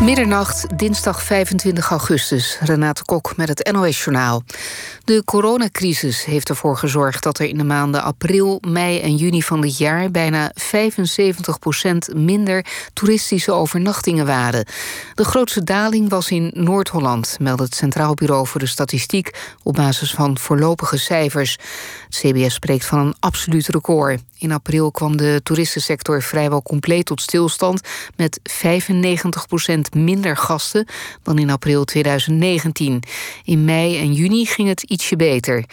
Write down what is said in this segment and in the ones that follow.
Middernacht, dinsdag 25 augustus. Renate Kok met het NOS-journaal. De coronacrisis heeft ervoor gezorgd dat er in de maanden april, mei en juni van dit jaar bijna 75% minder toeristische overnachtingen waren. De grootste daling was in Noord-Holland, meldt het Centraal Bureau voor de Statistiek op basis van voorlopige cijfers. Het CBS spreekt van een absoluut record. In april kwam de toeristensector vrijwel compleet tot stilstand met 95% minder gasten dan in april 2019. In mei en juni ging het ietsje beter.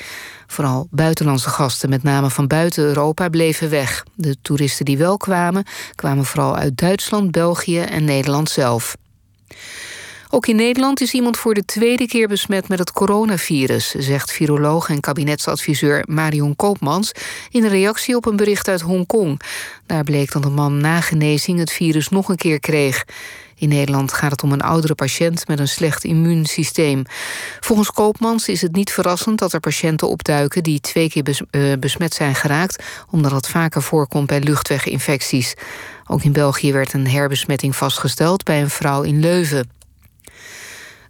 Vooral buitenlandse gasten, met name van buiten Europa, bleven weg. De toeristen die wel kwamen, kwamen vooral uit Duitsland, België en Nederland zelf. Ook in Nederland is iemand voor de tweede keer besmet met het coronavirus, zegt viroloog en kabinetsadviseur Marion Koopmans in een reactie op een bericht uit Hongkong. Daar bleek dat een man na genezing het virus nog een keer kreeg. In Nederland gaat het om een oudere patiënt met een slecht immuunsysteem. Volgens Koopmans is het niet verrassend dat er patiënten opduiken die twee keer eh, besmet zijn geraakt, omdat het vaker voorkomt bij luchtweginfecties. Ook in België werd een herbesmetting vastgesteld bij een vrouw in Leuven.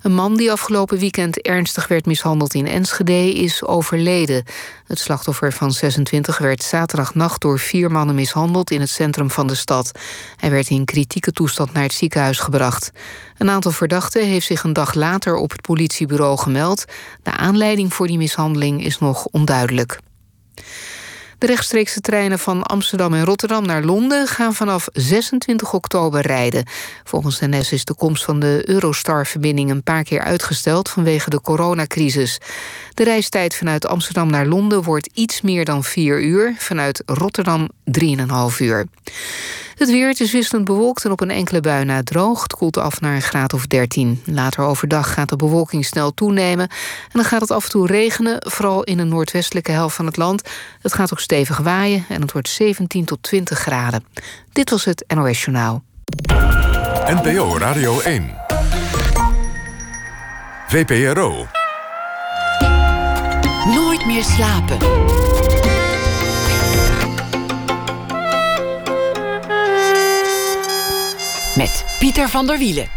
Een man die afgelopen weekend ernstig werd mishandeld in Enschede is overleden. Het slachtoffer van 26 werd zaterdagnacht door vier mannen mishandeld in het centrum van de stad. Hij werd in kritieke toestand naar het ziekenhuis gebracht. Een aantal verdachten heeft zich een dag later op het politiebureau gemeld. De aanleiding voor die mishandeling is nog onduidelijk. De rechtstreekse treinen van Amsterdam en Rotterdam naar Londen gaan vanaf 26 oktober rijden. Volgens de NS is de komst van de Eurostar-verbinding een paar keer uitgesteld vanwege de coronacrisis. De reistijd vanuit Amsterdam naar Londen wordt iets meer dan 4 uur, vanuit Rotterdam 3,5 uur. Het weer is wisselend bewolkt en op een enkele bui na droog. Het koelt af naar een graad of 13. Later overdag gaat de bewolking snel toenemen. En dan gaat het af en toe regenen, vooral in de noordwestelijke helft van het land. Het gaat ook stevig waaien en het wordt 17 tot 20 graden. Dit was het NOS Journaal. NPO Radio 1. VPRO. Nooit meer slapen. Met Pieter van der Wielen.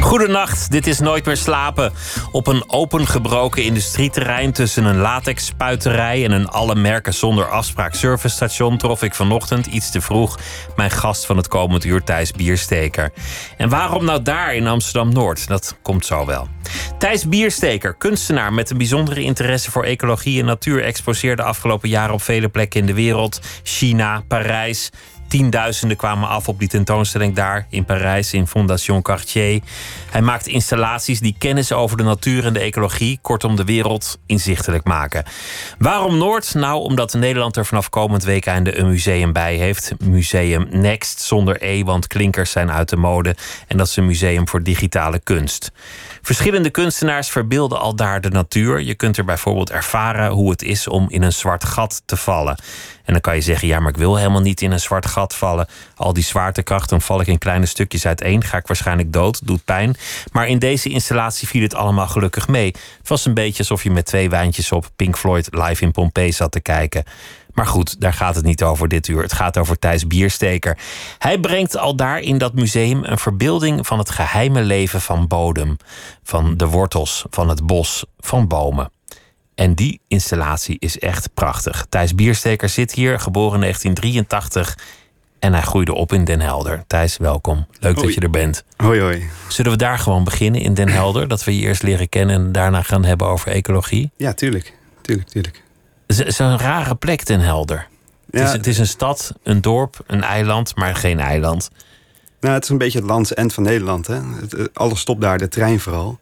Goedenacht, dit is Nooit meer slapen. Op een opengebroken industrieterrein tussen een latexspuiterij en een alle merken zonder afspraak servicestation trof ik vanochtend iets te vroeg mijn gast van het komend uur Thijs Biersteker. En waarom nou daar in Amsterdam Noord? Dat komt zo wel. Thijs Biersteker, kunstenaar met een bijzondere interesse voor ecologie en natuur, exposeerde afgelopen jaren op vele plekken in de wereld: China, Parijs, Tienduizenden kwamen af op die tentoonstelling daar in Parijs, in Fondation Cartier. Hij maakt installaties die kennis over de natuur en de ecologie, kortom de wereld, inzichtelijk maken. Waarom Noord? Nou, omdat Nederland er vanaf komend weekende een museum bij heeft. Museum Next, zonder E, want klinkers zijn uit de mode. En dat is een museum voor digitale kunst. Verschillende kunstenaars verbeelden al daar de natuur. Je kunt er bijvoorbeeld ervaren hoe het is om in een zwart gat te vallen. En dan kan je zeggen, ja, maar ik wil helemaal niet in een zwart gat vallen. Al die zwaartekracht, dan val ik in kleine stukjes uiteen. Ga ik waarschijnlijk dood, doet pijn. Maar in deze installatie viel het allemaal gelukkig mee. Het was een beetje alsof je met twee wijntjes op Pink Floyd live in Pompeii zat te kijken. Maar goed, daar gaat het niet over dit uur. Het gaat over Thijs Biersteker. Hij brengt al daar in dat museum een verbeelding van het geheime leven van bodem. Van de wortels, van het bos, van bomen. En die installatie is echt prachtig. Thijs Biersteker zit hier, geboren in 1983. En hij groeide op in Den Helder. Thijs, welkom. Leuk dat je er bent. Hoi, hoi. Zullen we daar gewoon beginnen in Den Helder? Dat we je eerst leren kennen en daarna gaan hebben over ecologie? Ja, tuurlijk. Tuurlijk, tuurlijk. Het is een rare plek, Den Helder. Ja. Het, is, het is een stad, een dorp, een eiland, maar geen eiland. Nou, het is een beetje het lands end van Nederland. Hè? Het, alles stopt daar, de trein vooral.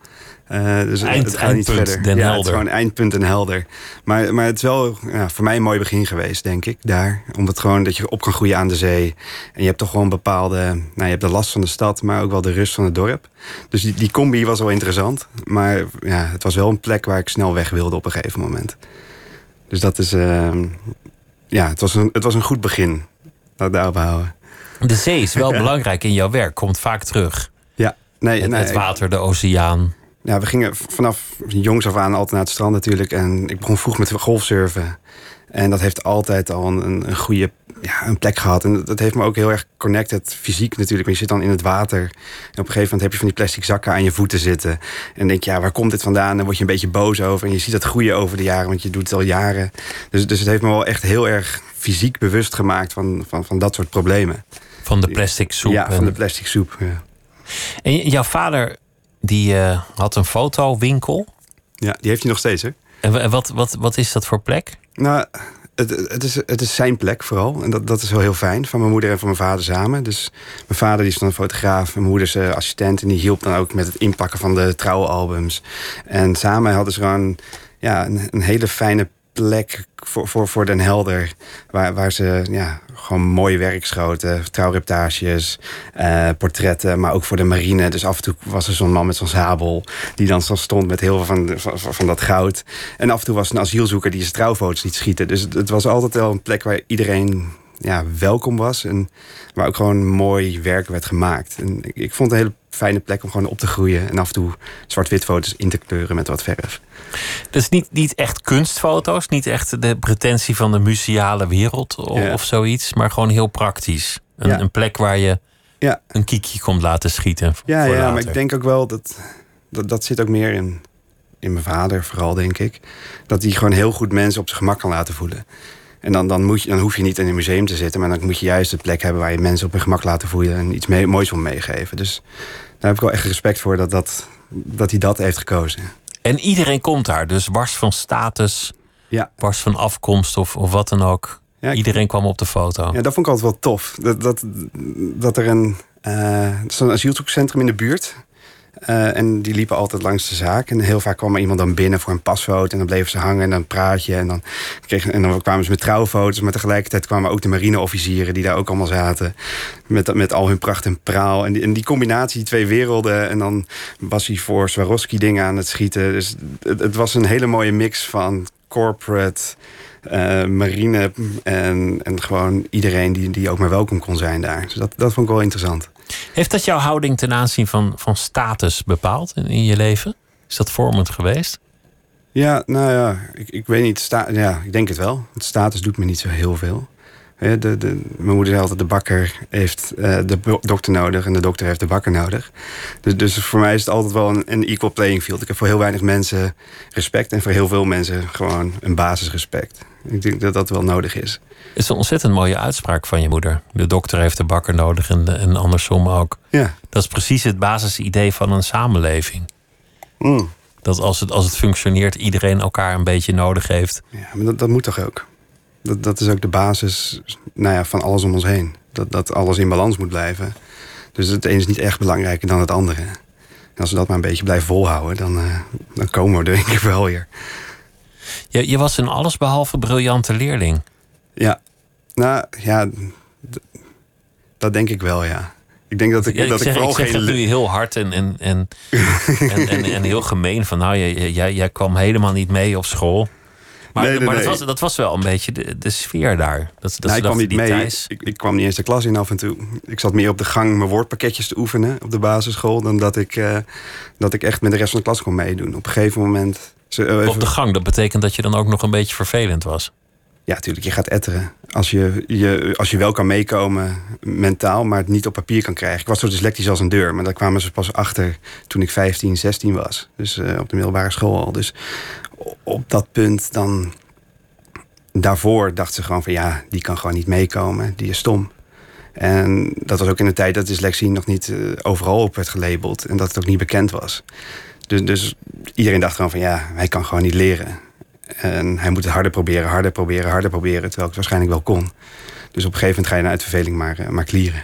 Uh, dus Eind, het gaat niet verder. Den ja, helder. Het is gewoon eindpunt en helder. Maar, maar het is wel ja, voor mij een mooi begin geweest, denk ik, daar. Omdat gewoon dat je op kan groeien aan de zee. En je hebt toch gewoon bepaalde... Nou, je hebt de last van de stad, maar ook wel de rust van het dorp. Dus die, die combi was wel interessant. Maar ja, het was wel een plek waar ik snel weg wilde op een gegeven moment. Dus dat is... Uh, ja, het was, een, het was een goed begin. Laat het daarop houden. De zee is wel belangrijk in jouw werk. Komt vaak terug. Ja. Nee, het, nee, het water, de oceaan. Ja, we gingen vanaf jongs af aan altijd naar het strand natuurlijk. En ik begon vroeg met golfsurfen. En dat heeft altijd al een, een goede ja, een plek gehad. En dat heeft me ook heel erg connected, fysiek natuurlijk. je zit dan in het water. En op een gegeven moment heb je van die plastic zakken aan je voeten zitten. En denk je, ja, waar komt dit vandaan? En dan word je een beetje boos over. En je ziet dat groeien over de jaren, want je doet het al jaren. Dus, dus het heeft me wel echt heel erg fysiek bewust gemaakt van, van, van dat soort problemen. Van de plastic soep. Ja, van de plastic soep. Ja. En jouw vader, die uh, had een fotowinkel. Ja, die heeft hij nog steeds, hè? En wat, wat, wat is dat voor plek? Nou, het, het, is, het is zijn plek vooral. En dat, dat is wel heel fijn. Van mijn moeder en van mijn vader samen. Dus mijn vader die is dan een fotograaf. Mijn moeder is uh, assistent. En die hielp dan ook met het inpakken van de trouwalbums. En samen hadden ze gewoon ja, een, een hele fijne plek voor, voor, voor Den Helder. Waar, waar ze ja, gewoon mooie werk schoten. Trouwreportages, uh, portretten. Maar ook voor de marine. Dus af en toe was er zo'n man met zo'n sabel. Die dan zo stond met heel veel van, van, van, dat goud. En af en toe was een asielzoeker die zijn trouwfoto's liet schieten. Dus het, het was altijd wel een plek waar iedereen ja, welkom was. En waar ook gewoon mooi werk werd gemaakt. En ik, ik vond het een hele fijne plek om gewoon op te groeien. En af en toe zwart-wit foto's in te kleuren met wat verf. Dus niet, niet echt kunstfoto's, niet echt de pretentie van de museale wereld of, of zoiets, maar gewoon heel praktisch. Een, ja. een plek waar je ja. een kiekje komt laten schieten. Ja, ja maar ik denk ook wel dat, dat dat zit ook meer in, in mijn vader, vooral denk ik. Dat hij gewoon heel goed mensen op zijn gemak kan laten voelen. En dan, dan, moet je, dan hoef je niet in een museum te zitten, maar dan moet je juist de plek hebben waar je mensen op hun gemak laten voelen en iets mee, moois wil meegeven. Dus daar heb ik wel echt respect voor dat, dat, dat hij dat heeft gekozen. En iedereen komt daar, dus wars van status, ja. wars van afkomst of, of wat dan ook. Ja, iedereen kwam op de foto. Ja, dat vond ik altijd wel tof. Dat, dat, dat er een, uh, zo'n asielzoekcentrum in de buurt. Uh, en die liepen altijd langs de zaak. En heel vaak kwam er iemand dan binnen voor een pasfoto. En dan bleven ze hangen en dan praat je. En dan, kregen, en dan kwamen ze met trouwfoto's. Maar tegelijkertijd kwamen ook de marineofficieren die daar ook allemaal zaten. Met, met al hun pracht en praal. En die, en die combinatie, die twee werelden. En dan was hij voor Swarovski dingen aan het schieten. Dus het, was een hele mooie mix van corporate... Uh, marine en, en gewoon iedereen die, die ook maar welkom kon zijn daar. Dus dat, dat vond ik wel interessant. Heeft dat jouw houding ten aanzien van, van status bepaald in, je leven? Is dat vormend geweest? Ja, nou ja, ik, ik weet niet. Ja, ik denk het wel. Status doet me niet zo heel veel. De, de, mijn moeder zei altijd, de bakker heeft uh, de dokter nodig... en de dokter heeft de bakker nodig. Dus, dus voor mij is het altijd wel een, een equal playing field. Ik heb voor heel weinig mensen respect... en voor heel veel mensen gewoon een basisrespect. Ik denk dat dat wel nodig is. Het is een ontzettend mooie uitspraak van je moeder. De dokter heeft de bakker nodig en, en andersom ook. Ja. Dat is precies het basisidee van een samenleving. Mm. Dat als het, als het functioneert, iedereen elkaar een beetje nodig heeft. Ja, maar dat, dat moet toch ook? Dat, dat is ook de basis nou ja, van alles om ons heen. Dat, dat alles in balans moet blijven. Dus het een is niet echt belangrijker dan het andere. En als we dat maar een beetje blijven volhouden, dan, uh, dan komen we er denk ik wel weer. Je, je was een allesbehalve briljante leerling. Ja, nou ja, dat denk ik wel, ja. Ik denk dat ik, ja, dat ik, vooral ik zeg geen... nu heel hard en, en, en, en, en, en, heel gemeen. Van nou, jij, jij, jij kwam helemaal niet mee op school. Maar, Nee, nee, maar. Dat, was, dat was wel een beetje de, de sfeer daar. Dat, dat Nou, ik kwam niet mee. Thijs- Ik, ik kwam niet eens de klas in af en toe. Ik zat meer op de gang mijn woordpakketjes te oefenen op de basisschool... dan dat ik, eh, dat ik echt met de rest van de klas kon meedoen. Op een gegeven moment... ze- eh, op de gang, dat betekent dat je dan ook nog een beetje vervelend was. Ja, natuurlijk, je gaat etteren. Als je, je, als je wel kan meekomen mentaal, maar het niet op papier kan krijgen. Ik was zo dyslectisch als een deur, maar daar kwamen ze pas achter toen ik 15, 16 was. Dus eh, op de middelbare school al. Dus op dat punt dan... Daarvoor dachten ze gewoon van ja, die kan gewoon niet meekomen. Die is stom. En dat was ook in de tijd dat dyslexie nog niet eh, overal op werd gelabeld. En dat het ook niet bekend was. Dus, dus iedereen dacht gewoon van ja, hij kan gewoon niet leren. En hij moet het harder proberen, harder proberen, harder proberen. Terwijl ik het waarschijnlijk wel kon. Dus op een gegeven moment ga je naar uitverveling maar, eh, maar klieren.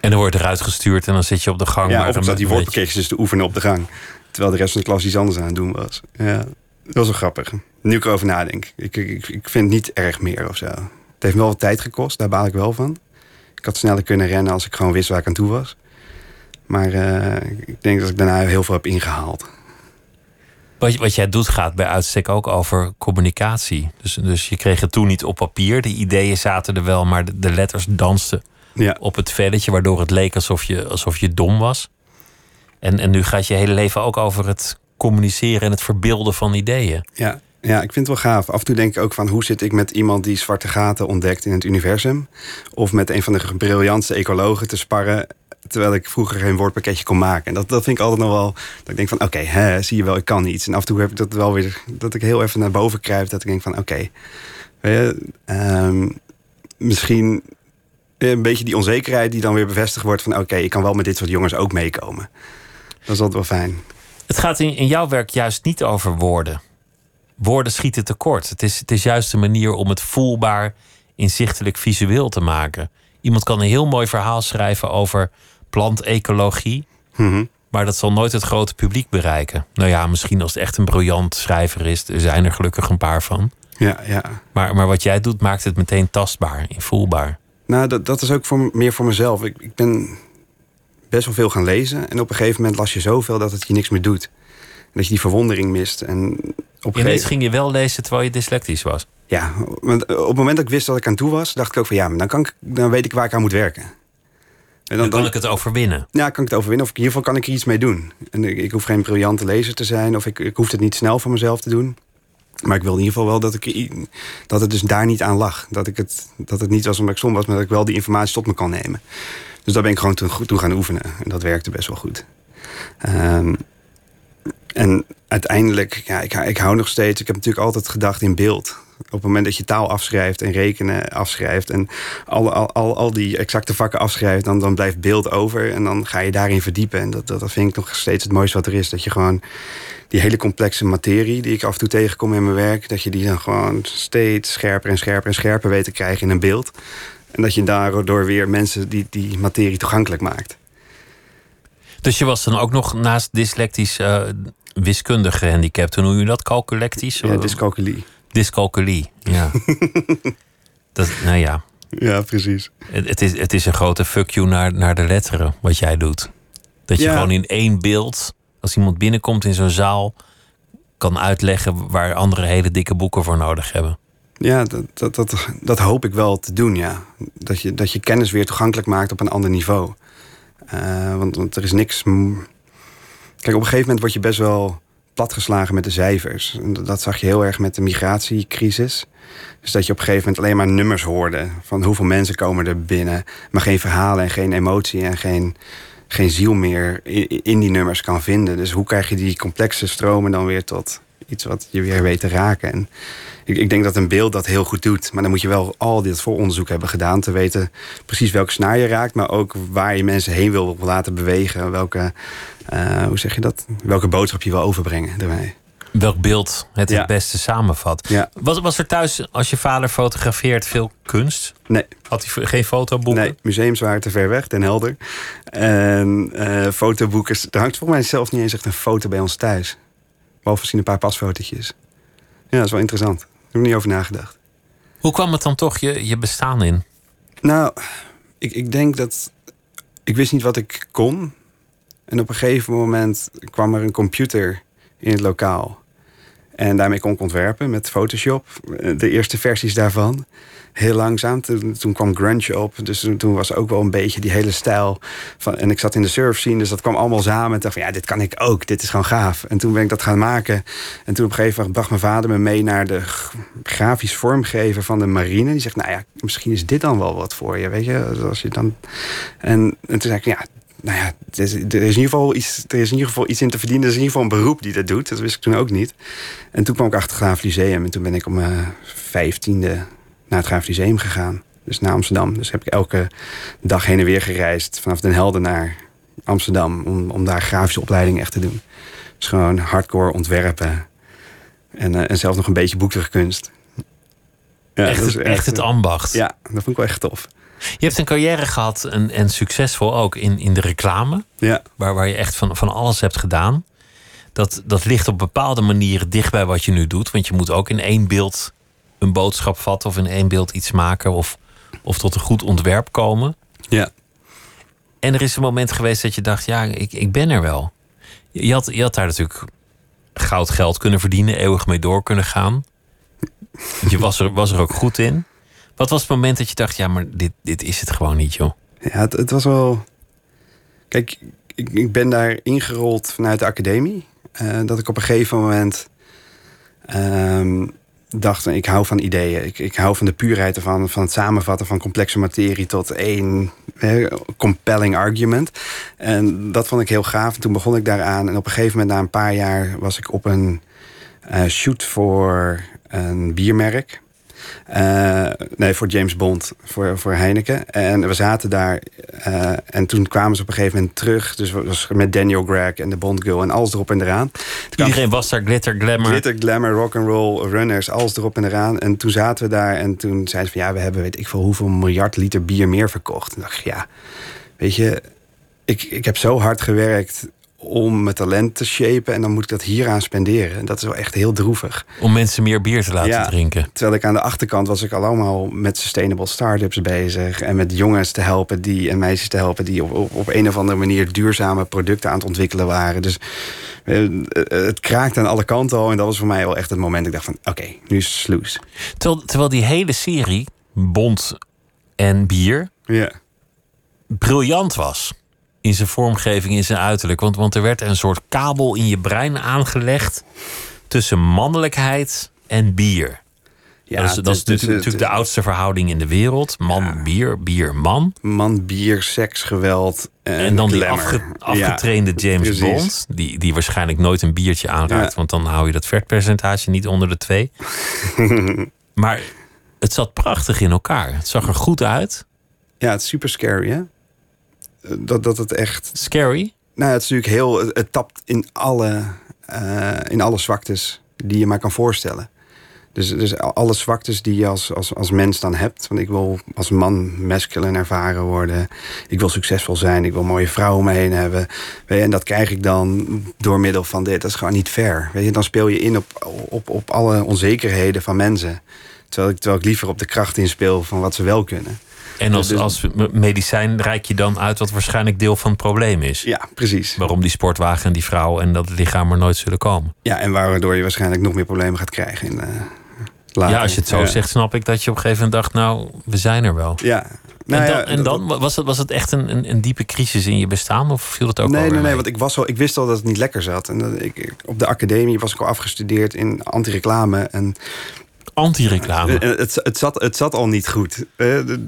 En dan word je eruit gestuurd en dan zit je op de gang. Ja, maar of dan zat die woordpakketjes dus te oefenen op de gang. Terwijl de rest van de klas iets anders aan het doen was. Ja, dat was wel grappig. Nu ik erover nadenk. Ik, ik, ik vind het niet erg meer of zo. Het heeft me wel wat tijd gekost, daar baal ik wel van. Ik had sneller kunnen rennen als ik gewoon wist waar ik aan toe was. Maar eh, ik denk dat ik daarna heel veel heb ingehaald. Wat, wat jij doet gaat bij uitstek ook over communicatie. Dus, dus je kreeg het toen niet op papier. De ideeën zaten er wel, maar de, de letters dansten Ja, op het velletje, waardoor het leek alsof je, alsof je dom was. En, en nu gaat je hele leven ook over het communiceren en het verbeelden van ideeën. ja. Ja, ik vind het wel gaaf. Af en toe denk ik ook van hoe zit ik met iemand die zwarte gaten ontdekt in het universum. Of met een van de briljantste ecologen te sparren. Terwijl ik vroeger geen woordpakketje kon maken. En dat, dat vind ik altijd nog wel. Dat ik denk van oké, zie je wel, ik kan iets. En af en toe heb ik dat wel weer. Dat ik heel even naar boven kruip. Dat ik denk van oké. Ehm, misschien een beetje die onzekerheid die dan weer bevestigd wordt van oké, ik kan wel met dit soort jongens ook meekomen. Dat is altijd wel fijn. Het gaat in, in jouw werk juist niet over woorden. Woorden schieten tekort. Het is, het is juist een manier om het voelbaar, inzichtelijk, visueel te maken. Iemand kan een heel mooi verhaal schrijven over plantecologie. Mm Maar dat zal nooit het grote publiek bereiken. Nou ja, misschien als het echt een briljant schrijver is. Er zijn er gelukkig een paar van. Ja, ja. Maar, maar wat jij doet, maakt het meteen tastbaar, invoelbaar. Nou, dat, dat is ook voor, meer voor mezelf. Ik, ik ben best wel veel gaan lezen. En op een gegeven moment las je zoveel dat het je niks meer doet. dat je die verwondering mist. En op een gegeven... ging je wel lezen terwijl je dyslectisch was? Ja, want op het moment dat ik wist dat ik aan toe was, dacht ik ook van ja, maar dan, kan ik, dan weet ik waar ik aan moet werken. En dan, dan kan ik het overwinnen. Ja, kan ik het overwinnen. Of in ieder geval kan ik er iets mee doen. En ik, ik hoef geen briljante lezer te zijn. Of ik, ik hoef het niet snel voor mezelf te doen. Maar ik wil in ieder geval wel dat, ik, dat het dus daar niet aan lag. Dat, ik het, dat het niet was omdat ik som was, maar dat ik wel die informatie tot me kan nemen. Dus daar ben ik gewoon toe, toe gaan oefenen. En dat werkte best wel goed. Um, en uiteindelijk, ja, ik, ik hou nog steeds. Ik heb natuurlijk altijd gedacht in beeld. Op het moment dat je taal afschrijft en rekenen afschrijft en al, al, al, al die exacte vakken afschrijft, dan, dan blijft beeld over en dan ga je daarin verdiepen. En dat, dat, dat vind ik nog steeds het mooiste wat er is. Dat je gewoon die hele complexe materie die ik af en toe tegenkom in mijn werk, dat je die dan gewoon steeds scherper en scherper en scherper weet te krijgen in een beeld. En dat je daardoor weer mensen die, die materie toegankelijk maakt. Dus je was dan ook nog naast dyslectisch uh, wiskundig gehandicapt. Hoe noem je dat? Calculectisch? Ja, dyscalculie. Dyscalculie, ja. dat, nou ja. Ja, precies. Het, het, is, het is een grote fuck you naar, naar de letteren, wat jij doet. Dat je gewoon in één beeld, als iemand binnenkomt in zo'n zaal, kan uitleggen waar anderen hele dikke boeken voor nodig hebben. Ja, dat, dat, dat, dat hoop ik wel te doen, ja. Dat je, dat je kennis weer toegankelijk maakt op een ander niveau. Uh, want, want er is niks. Kijk, op een gegeven moment word je best wel platgeslagen met de cijfers. Dat zag je heel erg met de migratiecrisis. Dus dat je op een gegeven moment alleen maar nummers hoorde. Van hoeveel mensen komen er binnen. Maar geen verhalen en geen emotie en geen, geen ziel meer in die nummers kan vinden. Dus hoe krijg je die complexe stromen dan weer tot iets wat je weer weet te raken? En ik, ik, denk dat een beeld dat heel goed doet. Maar dan moet je wel al dit vooronderzoek hebben gedaan. Te weten precies welke snaar je raakt. Maar ook waar je mensen heen wil laten bewegen. Welke, uh, hoe zeg je dat? Welke boodschap je wil overbrengen daarmee. Welk beeld het het beste samenvat. Ja. Was, was er thuis, als je vader fotografeert, veel kunst? Nee. Had hij geen fotoboeken? Nee, museums waren te ver weg, Den Helder. En uh, fotoboeken... Er hangt volgens mij zelfs niet eens echt een foto bij ons thuis. Behalve misschien een paar pasfotootjes. Ja, dat is wel interessant heb ik niet over nagedacht. Hoe kwam het dan toch je, je bestaan in? Nou, ik, ik denk dat. Ik wist niet wat ik kon. En op een gegeven moment kwam er een computer in het lokaal. En daarmee kon ik ontwerpen met Photoshop. De eerste versies daarvan heel langzaam. Toen, toen, kwam grunge op. Dus toen, was ook wel een beetje die hele stijl. Van, en ik zat in de surf scene, dus dat kwam allemaal samen. En dacht van, ja, dit kan ik ook. Dit is gewoon gaaf. En toen ben ik dat gaan maken. En toen op een gegeven moment bracht mijn vader me mee... naar de grafisch vormgever van de marine. Die zegt, nou ja, misschien is dit dan wel wat voor je, weet je. Als je dan... En, en toen zei ik, ja, nou ja, er is, in ieder geval iets, er is in ieder geval iets in te verdienen. Er is in ieder geval een beroep die dat doet. Dat wist ik toen ook niet. En toen kwam ik achter Graaf Lyceum. En toen ben ik om mijn vijftiende naar het Graaf Lyceum gegaan. Dus naar Amsterdam. Dus heb ik elke dag heen en weer gereisd. Vanaf Den Helder naar Amsterdam. Om, om daar grafische opleiding echt te doen. Dus gewoon hardcore ontwerpen. En, uh, en zelfs nog een beetje boekdrukkunst. Ja, echt, echt, echt, het ambacht. Ja, dat vond ik wel echt tof. Je hebt een carrière gehad en, en succesvol ook in, in de reclame. Ja. Waar, waar je echt van, van alles hebt gedaan. Dat, dat ligt op bepaalde manieren dicht bij wat je nu doet. Want je moet ook in één beeld een boodschap vatten of in één beeld iets maken of, of tot een goed ontwerp komen. Ja. En er is een moment geweest dat je dacht, ja, ik, ik ben er wel. Je had, je had daar natuurlijk goud geld kunnen verdienen, eeuwig mee door kunnen gaan. Je was er, was er ook goed in. Wat was het moment dat je dacht, ja, maar dit, dit is het gewoon niet, joh? Ja, het, het was wel. Kijk, ik, ik ben daar ingerold vanuit de academie. Uh, dat ik op een gegeven moment ehm, dacht, ik hou van ideeën. Ik, ik hou van de puurheid ervan, van het samenvatten van complexe materie tot één compelling argument. En dat vond ik heel gaaf. En toen begon ik daaraan. En op een gegeven moment, na een paar jaar, was ik op een uh, shoot voor een biermerk. Uh, nee, voor James Bond, voor, voor Heineken. En we zaten daar. Uh, en toen kwamen ze op een gegeven moment terug. Dus was met Daniel Gregg en de Bond Girl en alles erop en eraan. Iedereen was daar, glitter, glamour. Glitter, glamour, rock and roll, runners, alles erop en eraan. En toen zaten we daar en toen zeiden ze van... ja, we hebben weet ik veel hoeveel miljard liter bier meer verkocht. En dacht ik, ja, weet je... Ik, ik heb zo hard gewerkt om mijn talent te shapen. En dan moet ik dat hier aan spenderen. En dat is wel echt heel droevig. Om mensen meer bier te laten ja, drinken. Terwijl ik aan de achterkant was ik allemaal met sustainable startups bezig. En met jongens te helpen die, en meisjes te helpen die op, op, op een of andere manier duurzame producten aan het ontwikkelen waren. Dus eh, het kraakt aan alle kanten al. En dat was voor mij wel echt het moment. Ik dacht van oké, nu is het sluis. Terwijl, terwijl die hele serie, Bond en bier, ja. briljant was in zijn vormgeving, in zijn uiterlijk. Want, want er werd een soort kabel in je brein aangelegd tussen mannelijkheid en bier. Ja, dat is, dat is natuurlijk, de oudste verhouding in de wereld. Man, ja. bier, bier, man. Man, bier, seks, geweld. En, en dan die afge, afgetrainde ja, James precies. Bond. Die, die waarschijnlijk nooit een biertje aanraakt. Want dan hou je dat vetpercentage niet onder de twee. maar het zat prachtig in elkaar. Het zag er goed uit. Ja, het is super scary, hè? Dat, dat het echt. Scary? Nou, het is natuurlijk heel. Het tapt in alle, uh, in alle zwaktes die je maar kan voorstellen. Dus, dus alle zwaktes die je als, als, als mens dan hebt. Want ik wil als man masculine ervaren worden. Ik wil succesvol zijn. Ik wil mooie vrouwen om me heen hebben. Weet je, en dat krijg ik dan door middel van dit. Dat is gewoon niet fair. Weet je, dan speel je in op, op, op alle onzekerheden van mensen. Terwijl ik, terwijl ik liever op de kracht inspeel van wat ze wel kunnen. En als, als medicijn reik je dan uit wat waarschijnlijk deel van het probleem is. Ja, precies. Waarom die sportwagen en die vrouw en dat lichaam er nooit zullen komen. Ja, en waardoor je waarschijnlijk nog meer problemen gaat krijgen. In, uh, later. Ja, als je het zo ja. zegt, snap ik dat je op een gegeven moment dacht, nou, we zijn er wel. Ja. Nou, en dan, en dan was, het, was het echt een, een, een, diepe crisis in je bestaan? Of viel het ook Nee, nee, nee, nee, want ik, was al, ik wist al dat het niet lekker zat. En dat ik, op de academie was ik al afgestudeerd in anti-reclame. En Anti-reclame? Het, het, zat, het zat al niet goed.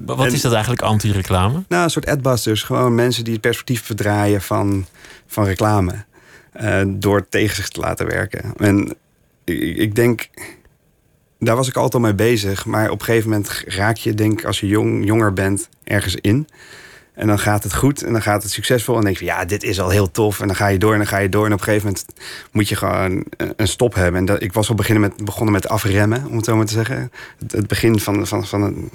Wat en, is dat eigenlijk, anti-reclame? Nou, een soort adbusters. Gewoon mensen die het perspectief verdraaien van, van reclame. Uh, door tegen zich te laten werken. En ik, ik, denk... Daar was ik altijd al mee bezig. Maar op een gegeven moment raak je, denk als je jong, jonger bent, ergens in. En dan gaat het goed en dan gaat het succesvol. En dan denk je, ja, dit is al heel tof. En dan ga je door en dan ga je door. En op een gegeven moment moet je gewoon een stop hebben. En dat, ik was al beginnen met, begonnen met afremmen, om het zo maar te zeggen. Het, begin van, van, van, een,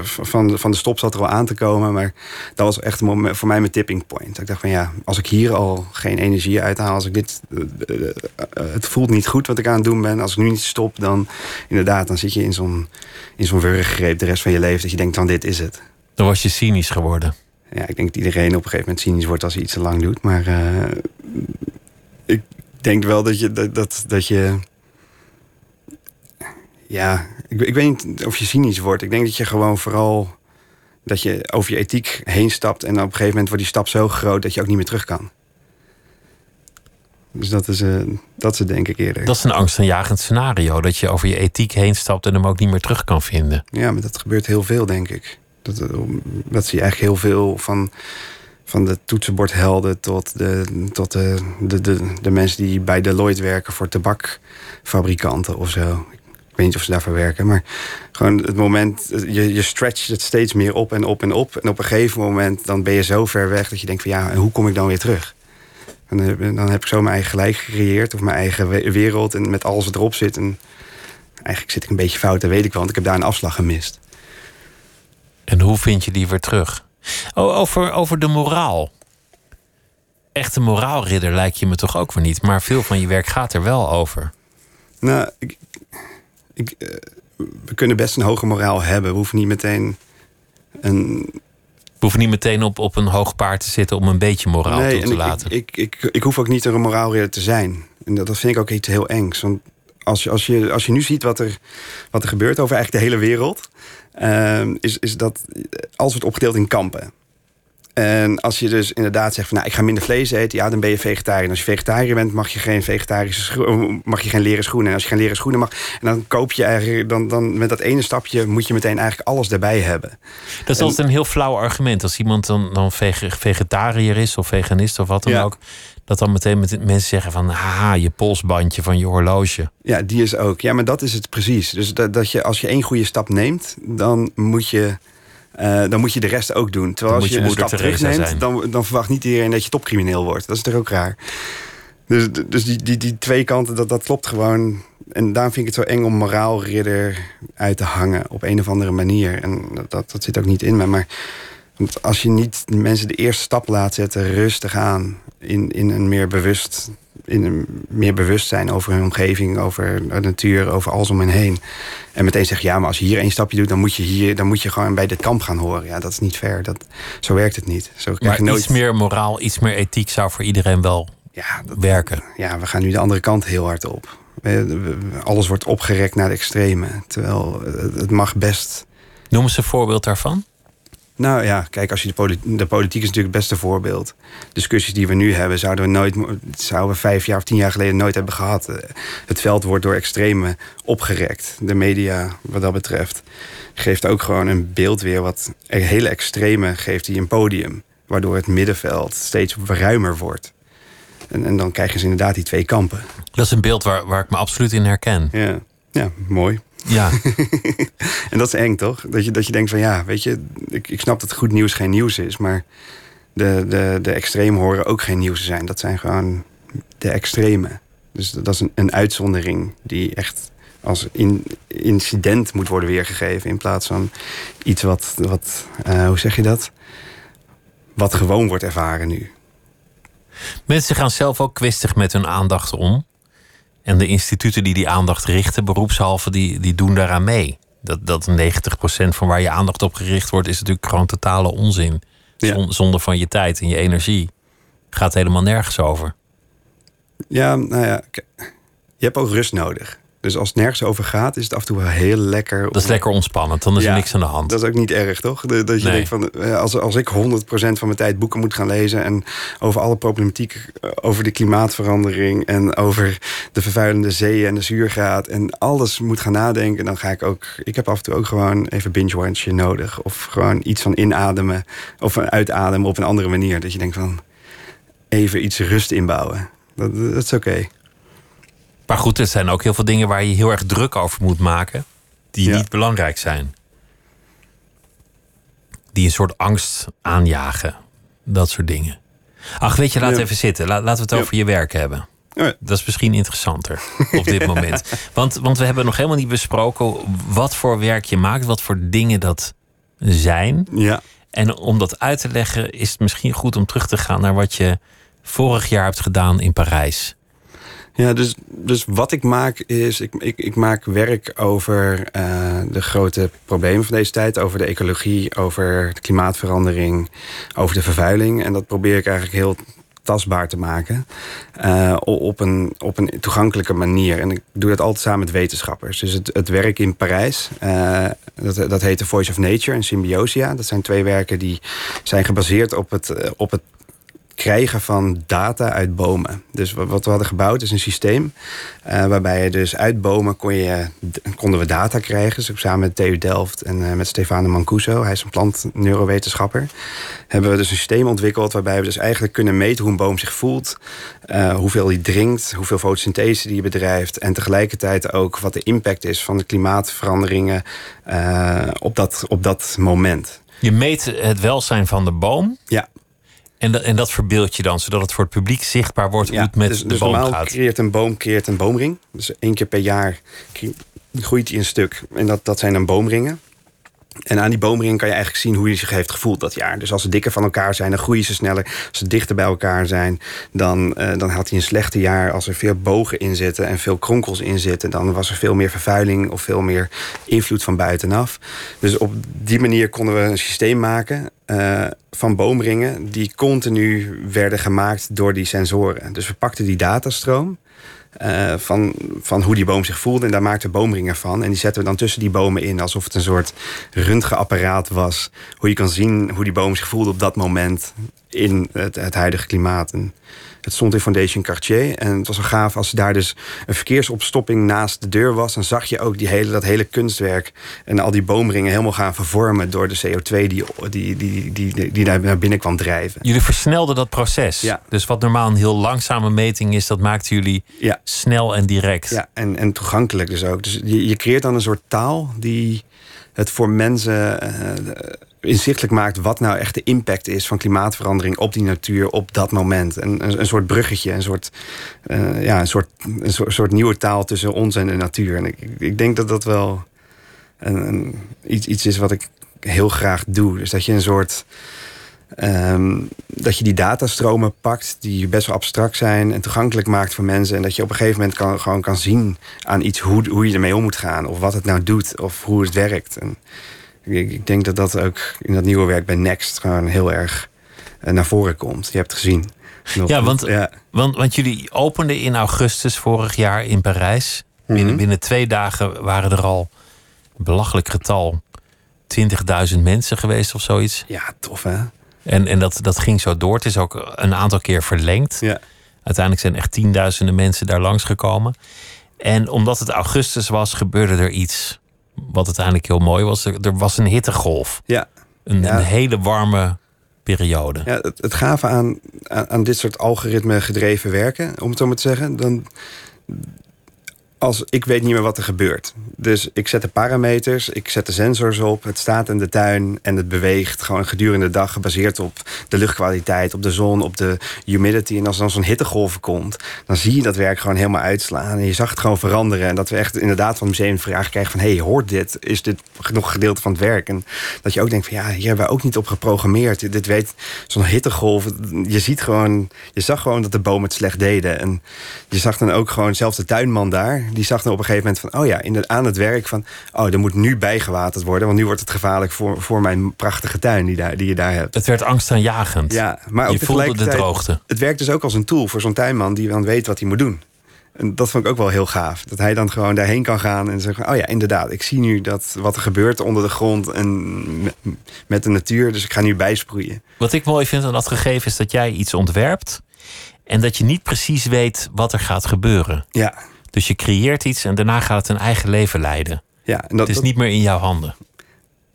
van, van de stop zat er al aan te komen. Maar dat was echt voor mij mijn tipping point. Ik dacht van ja, als ik hier al geen energie uithaal, als ik dit. Het voelt niet goed wat ik aan het doen ben. Als ik nu niet stop, dan inderdaad, dan zit je in zo'n in zo'n de rest van je leven. Dat je denkt van dit is het. Dan was je cynisch geworden. Ja, ik denk dat iedereen op een gegeven moment cynisch wordt als hij iets te lang doet. Maar uh, ik denk wel dat je. Dat, dat, dat je ja, ik, ik, weet niet of je cynisch wordt. Ik denk dat je gewoon vooral. dat je over je ethiek heen stapt. en op een gegeven moment wordt die stap zo groot dat je ook niet meer terug kan. Dus dat is, uh, dat is het denk ik eerder. Dat is een angstaanjagend scenario. Dat je over je ethiek heen stapt en hem ook niet meer terug kan vinden. Ja, maar dat gebeurt heel veel, denk ik. Dat, dat zie je eigenlijk heel veel van, van de toetsenbordhelden tot, de, tot de, de, de, de mensen die bij Deloitte werken voor tabakfabrikanten of zo. Ik weet niet of ze daarvoor werken, maar gewoon het moment, je, je stretcht het steeds meer op en op en op. En op een gegeven moment dan ben je zo ver weg dat je denkt van ja, hoe kom ik dan weer terug? En dan heb ik zo mijn eigen gelijk gecreëerd of mijn eigen wereld en met alles erop zit. En eigenlijk zit ik een beetje fout, dat weet ik wel, want ik heb daar een afslag gemist. En hoe vind je die weer terug? Oh, over, over de moraal. Echte moraalridder lijkt je me toch ook weer niet. Maar veel van je werk gaat er wel over. Nou, ik, ik, uh, we kunnen best een hoge moraal hebben. We hoeven niet meteen een. We hoeven niet meteen op, op een hoog paard te zitten om een beetje moraal nee, toe te ik, laten. Ik, ik, ik, ik hoef ook niet een moraalridder te zijn. En dat, dat vind ik ook iets heel engs. Want als je, als je, als je nu ziet wat er, wat er gebeurt over eigenlijk de hele wereld. Uh, is, is dat alles wordt opgedeeld in kampen. En als je dus inderdaad zegt van nou, ik ga minder vlees eten, ja, dan ben je vegetariër. Als je vegetariër bent, mag je geen vegetarische schoenen, mag je geen leren schoenen. En als je geen leren schoenen mag, en dan koop je eigenlijk, dan, dan met dat ene stapje moet je meteen eigenlijk alles erbij hebben. Dat is altijd een heel flauw argument. Als iemand dan, dan vegetariër is of veganist of wat dan ook, dat dan meteen met mensen zeggen van haha, je polsbandje van je horloge. Ja, die is ook. Ja, maar dat is het precies. Dus dat, dat je als je één goede stap neemt, dan moet je uh, dan moet je de rest ook doen. Terwijl als je, je een stap terugneemt, dan, dan verwacht niet iedereen dat je topcrimineel wordt. Dat is toch ook raar. Dus, dus die, die, die twee kanten, dat, dat klopt gewoon. En daarom vind ik het zo eng om moraalridder uit te hangen op een of andere manier. En dat, dat zit ook niet in me. Maar als je niet mensen de eerste stap laat zetten, rustig aan, in, in een meer bewust in een meer bewustzijn over hun omgeving, over de natuur, over alles om hen heen. En meteen zeggen, ja, maar als je hier één stapje doet, dan moet je hier, dan moet je gewoon bij dit kamp gaan horen. Ja, dat is niet fair. Dat, zo werkt het niet. Zo maar nooit... iets meer moraal, iets meer ethiek zou voor iedereen wel ja, dat, werken. Ja, we gaan nu de andere kant heel hard op. Alles wordt opgerekt naar de extreme. Terwijl het mag best. Noem eens een voorbeeld daarvan. Nou ja, kijk, als je de, politiek, de politiek is natuurlijk het beste voorbeeld. Discussies die we nu hebben, zouden we nooit, zouden we vijf jaar of tien jaar geleden nooit hebben gehad. Eh, het veld wordt door extreme opgerekt. De media, wat dat betreft, geeft ook gewoon een beeld weer wat hele extreme geeft die een podium. Waardoor het middenveld steeds ruimer wordt. En, en dan krijg je dus inderdaad die twee kampen. Dat is een beeld waar, waar ik me absoluut in herken. Ja, ja mooi. Ja. en dat is eng, toch? Dat je, dat je denkt van ja, weet je, ik, ik snap dat goed nieuws geen nieuws is, maar de, de, de extremen horen ook geen nieuws te zijn. Dat zijn gewoon de extreme. Dus dat is een, een uitzondering die echt als in, incident moet worden weergegeven. In plaats van iets wat, wat uh, hoe zeg je dat? Wat gewoon wordt ervaren nu. Mensen gaan zelf ook kwistig met hun aandacht om. En de instituten die die aandacht richten, beroepshalve, die, die doen daaraan mee. Dat, dat 90% van waar je aandacht op gericht wordt, is natuurlijk gewoon totale onzin. Ja. Zonder van je tijd en je energie. Gaat helemaal nergens over. Ja, nou ja, je hebt ook rust nodig. Dus als het nergens over gaat, is het af en toe wel heel lekker. Dat is lekker ontspannend, dan is er niks aan de hand. Dat is ook niet erg, toch? Dat je denkt van, eh, als, als ik 100% van mijn tijd boeken moet gaan lezen en over alle problematiek, eh, over de klimaatverandering en over de vervuilende zeeën en de zuurgraad en alles moet gaan nadenken, dan ga ik ook. Ik heb af en toe ook gewoon even binge-watchen nodig. Of gewoon iets van inademen of uitademen op een andere manier. Dat je denkt van even iets rust inbouwen. Dat, dat is oké. Maar goed, er zijn ook heel veel dingen waar je heel erg druk over moet maken, die niet belangrijk zijn. Die een soort angst aanjagen. Dat soort dingen. Ach, weet je, laat even zitten. laten we het over je werk hebben. Dat is misschien interessanter op dit moment. Want, want we hebben nog helemaal niet besproken wat voor werk je maakt, wat voor dingen dat zijn. Ja. En om dat uit te leggen, is het misschien goed om terug te gaan naar wat je vorig jaar hebt gedaan in Parijs. Ja, dus, dus wat ik maak is, ik, ik, ik maak werk over uh, de grote problemen van deze tijd. Over de ecologie, over de klimaatverandering, over de vervuiling. En dat probeer ik eigenlijk heel tastbaar te maken. Uh, op, een, op een toegankelijke manier. En ik doe dat altijd samen met wetenschappers. Dus het, het werk in Parijs, uh, dat, dat heet The Voice of Nature en Symbiosia. Dat zijn twee werken die zijn gebaseerd op het, op het krijgen van data uit bomen. Dus wat we hadden gebouwd is een systeem uh, waarbij je dus uit bomen kon je, konden we data krijgen. Dus samen met TU Delft en uh, met Stefano Mancuso, hij is een plantneurowetenschapper, hebben we dus een systeem ontwikkeld waarbij we dus eigenlijk kunnen meten hoe een boom zich voelt, uh, hoeveel hij drinkt, hoeveel fotosynthese die bedrijft en tegelijkertijd ook wat de impact is van de klimaatveranderingen op, dat, op dat moment. Je meet het welzijn van de boom. Ja. En, dat, en dat verbeeld je dan, zodat het voor het publiek zichtbaar wordt hoe het met dus, de dus boom normaal gaat. creëert een boom creëert een boomring. Dus één keer per jaar groeit hij een stuk. En dat, dat zijn dan boomringen. En aan die boomring kan je eigenlijk zien hoe hij zich heeft gevoeld dat jaar. Dus als ze dikker van elkaar zijn, dan groeien ze sneller. Als ze dichter bij elkaar zijn, dan, uh, dan had hij een slechte jaar. Als er veel bogen in zitten en veel kronkels in zitten... dan was er veel meer vervuiling of veel meer invloed van buitenaf. Dus op die manier konden we een systeem maken... Uh, van boomringen die continu werden gemaakt door die sensoren. Dus we pakten die datastroom... eh, van, van hoe die boom zich voelde. En daar maakte boomringen van. En die zetten we dan tussen die bomen in. Alsof het een soort röntgenapparaat was. Hoe je kan zien hoe die boom zich voelde op dat moment in het, het huidige klimaat. En het stond in Foundation Cartier. En het was wel gaaf als daar dus een verkeersopstopping naast de deur was. Dan zag je ook die hele, dat hele kunstwerk en al die boomringen helemaal gaan vervormen door de CO2 die, die, die, die, die daar naar binnen kwam drijven. Jullie versnelden dat proces. Ja. Dus wat normaal een heel langzame meting is, dat maakten jullie Ja. snel en direct. Ja, en, en toegankelijk dus ook. Dus je, je creëert dan een soort taal die het voor mensen eh, inzichtelijk maakt wat nou echt de impact is van klimaatverandering op die natuur op dat moment. En een, een soort bruggetje, een soort, eh, ja, een, soort, een soort, nieuwe taal tussen ons en de natuur. En ik, ik denk dat dat wel een, een- iets, iets is wat ik heel graag doe. Dus dat je een soort. ehm, dat je die datastromen pakt die best wel abstract zijn en toegankelijk maakt voor mensen. En dat je op een gegeven moment kan, gewoon kan zien aan iets hoe, hoe je ermee om moet gaan. Of wat het nou doet of hoe het werkt. En ik, ik denk dat dat ook in dat nieuwe werk bij Next gewoon heel erg eh, naar voren komt. Je hebt het gezien. Nog- Ja, want, ja, Want, want jullie openden in augustus vorig jaar in Parijs. Binnen, Mhm. binnen twee dagen waren er al een belachelijk getal. 20.000 mensen geweest of zoiets. ja, tof hè? En, en dat, dat ging zo door. Het is ook een aantal keer verlengd. Ja. Uiteindelijk zijn echt tienduizenden mensen daar langsgekomen. En omdat het augustus was, gebeurde er iets wat uiteindelijk heel mooi was. Er, er was een hittegolf. Ja, Een, Ja. een hele warme periode. Ja, het, het gave aan, aan, aan dit soort algoritme gedreven werken, om het zo maar te zeggen, dan. Als ik weet niet meer wat er gebeurt. Dus ik zet de parameters, ik zet de sensors op, het staat in de tuin en het beweegt gewoon gedurende de dag gebaseerd op de luchtkwaliteit, op de zon, op de humidity. En als er dan zo'n hittegolf komt, dan zie je dat werk gewoon helemaal uitslaan. En je zag het gewoon veranderen. En dat we echt inderdaad van het museum vraag krijgen van... hé, hey, hoort dit? Is dit nog gedeelte van het werk? En dat je ook denkt van ja, hier hebben we ook niet op geprogrammeerd. Dit- Dit weet zo'n hittegolf. Je ziet gewoon, je zag gewoon dat de bomen het slecht deden. En je zag dan ook gewoon, zelfs de tuinman daar... die zag dan op een gegeven moment van... oh ja, in de, aan het werk van... oh, er moet nu bijgewaterd worden... want nu wordt het gevaarlijk voor, voor mijn prachtige tuin die, daar, die je daar hebt. Het werd angstaanjagend. Ja, maar ook je voelde de droogte. Het werkt dus ook als een tool voor zo'n tuinman die dan weet wat hij moet doen. En dat vond ik ook wel heel gaaf. Dat hij dan gewoon daarheen kan gaan en zeggen: Oh ja, inderdaad, ik zie nu dat wat er gebeurt onder de grond en met, met de natuur. Dus ik ga nu bijsproeien. Wat ik mooi vind aan dat gegeven is dat jij iets ontwerpt. En dat je niet precies weet wat er gaat gebeuren. Ja, Dus je creëert iets en daarna gaat het een eigen leven leiden. ja, en dat, Het is dat- niet meer in jouw handen.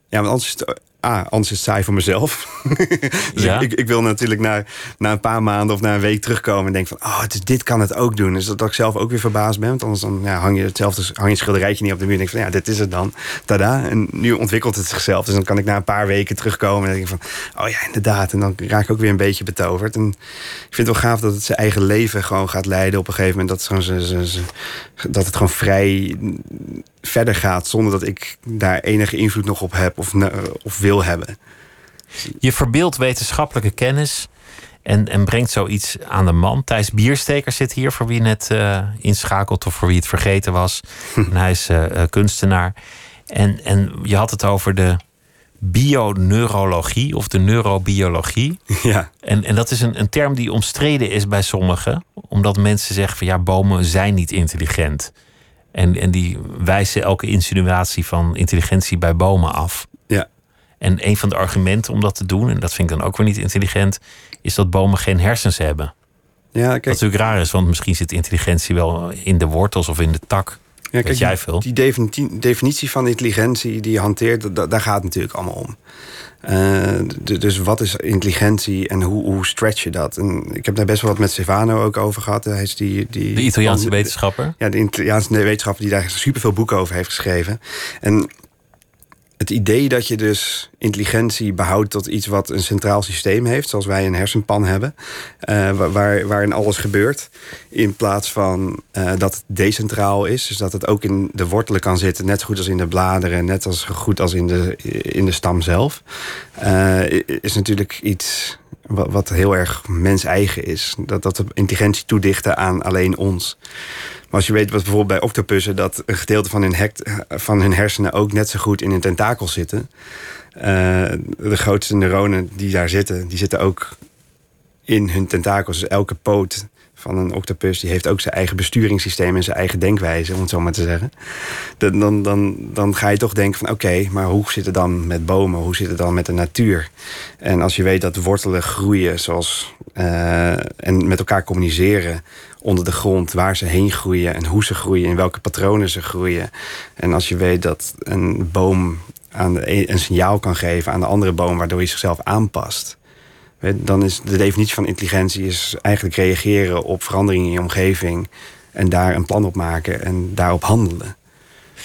ja want anders is het, ah, anders is het saai voor mezelf. dus Ja? ik, ik, wil natuurlijk na, na een paar maanden of na een week terugkomen en denk van, oh, is, dit kan het ook doen. Dus dat, dat ik zelf ook weer verbaasd ben. Want anders dan, ja, hang je hetzelfde hang je schilderijtje niet op de muur en denk van, ja, dit is het dan. Tada. En nu ontwikkelt het zichzelf. Dus dan kan ik na een paar weken terugkomen en denk ik van, oh ja, inderdaad. En dan raak ik ook weer een beetje betoverd. En ik vind het wel gaaf dat het zijn eigen leven gewoon gaat leiden op een gegeven moment. Dat, het gewoon dat het gewoon vrij verder gaat zonder dat ik daar enige invloed nog op heb of, of wil hebben. Je verbeeldt wetenschappelijke kennis en, en brengt zoiets aan de man. Thijs Biersteker zit hier, voor wie net eh, inschakelt of voor wie het vergeten was. en hij is eh, eh, kunstenaar. En, en je had het over de bioneurologie of de neurobiologie. Ja, En, en dat is een, een term die omstreden is bij sommigen. Omdat mensen zeggen van ja, bomen zijn niet intelligent. En, en die wijzen elke insinuatie van intelligentie bij bomen af. ja. En een van de argumenten om dat te doen, en dat vind ik dan ook weer niet intelligent, is dat bomen geen hersens hebben. Ja, Wat kijk, natuurlijk raar is, want misschien zit intelligentie wel in de wortels of in de tak. Ja, kijk jij die, veel? die definitie, definitie van intelligentie die je hanteert, da- daar gaat het natuurlijk allemaal om. Eh, dus wat is intelligentie en hoe, hoe stretch je dat? En ik heb daar best wel wat met Stefano ook over gehad. Hij is die, die, De Italiaanse wetenschapper. Ja, de Italiaanse wetenschapper die daar superveel boeken over heeft geschreven. En het idee dat je dus intelligentie behoudt tot iets wat een centraal systeem heeft, zoals wij een hersenpan hebben, eh, wa- waar, waarin alles gebeurt, in plaats van eh, dat het decentraal is, dus dat het ook in de wortelen kan zitten, net zo goed als in de bladeren, net als goed als in de, in de stam zelf, eh, is natuurlijk iets wat, heel erg mens-eigen is. Dat, dat de intelligentie toedichten aan alleen ons. Als je weet wat bijvoorbeeld bij octopussen... dat een gedeelte van hun, hekt, van hun hersenen ook net zo goed in hun tentakels zitten. Eh, de grootste neuronen die daar zitten, die zitten ook in hun tentakels. Dus elke poot van een octopus die heeft ook zijn eigen besturingssysteem en zijn eigen denkwijze, om het zo maar te zeggen. Dan, dan, dan, dan ga je toch denken van oké, maar hoe zit het dan met bomen? Hoe zit het dan met de natuur? En als je weet dat wortelen groeien zoals, uh, en met elkaar communiceren onder de grond, waar ze heen groeien en hoe ze groeien, in welke patronen ze groeien. En als je weet dat een boom aan de, een signaal kan geven aan de andere boom, waardoor hij zichzelf aanpast dan is de definitie van intelligentie is eigenlijk reageren op veranderingen in je omgeving. En daar een plan op maken en daarop handelen.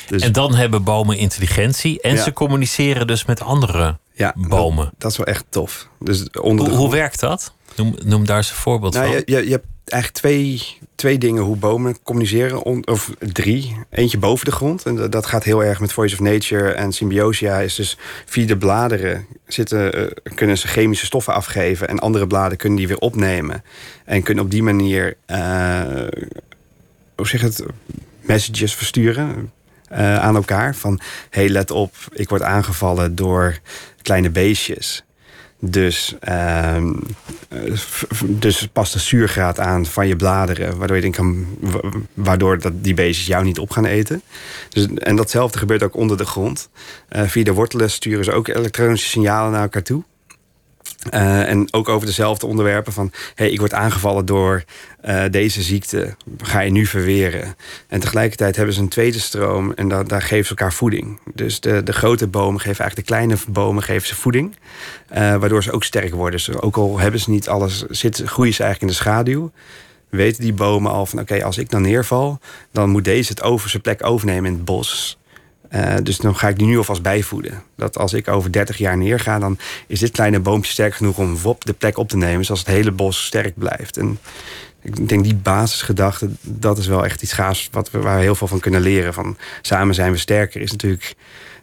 Dus, en dan hebben bomen intelligentie en ze communiceren dus met andere ja, bomen. Dat, dat, is wel echt tof. Dus onder hoe, hoe werkt dat? Noem, noem daar eens een voorbeeld nou, van. Je, je, je hebt eigenlijk twee, twee dingen hoe bomen communiceren. of drie. Eentje boven de grond. En dat gaat heel erg met Voice of Nature en Symbiosia. Is dus via de bladeren zitten, uh, kunnen ze chemische stoffen afgeven. En andere bladeren kunnen die weer opnemen. En kunnen op die manier, uh, hoe zeg het, messages versturen. Uh, aan elkaar. Van, hey, let op, ik word aangevallen door kleine beestjes. Dus, uh, dus past de zuurgraad aan van je bladeren, waardoor, je kan, waardoor dat die beestjes jou niet op gaan eten. Dus, en datzelfde gebeurt ook onder de grond. Uh, via de wortelen sturen ze ook elektronische signalen naar elkaar toe. Uh, en ook over dezelfde onderwerpen van... hey, ik word aangevallen door uh, deze ziekte, ga je nu verweren? En tegelijkertijd hebben ze een tweede stroom en da daar geven ze elkaar voeding. Dus de, de grote bomen geven eigenlijk de kleine bomen geven ze voeding... Uh, waardoor ze ook sterk worden. Dus ook al hebben ze niet alles, groeien ze eigenlijk in de schaduw... weten die bomen al van oké, als ik dan neerval... dan moet deze het over zijn plek overnemen in het bos... Uh, dus dan ga ik die nu alvast bijvoeden. Dat als ik over 30 jaar neerga, dan is dit kleine boompje sterk genoeg om wop de plek op te nemen, zoals het hele bos sterk blijft. En ik denk die basisgedachte, dat is wel echt iets gaafs wat we, waar we heel veel van kunnen leren. Van samen zijn we sterker, is natuurlijk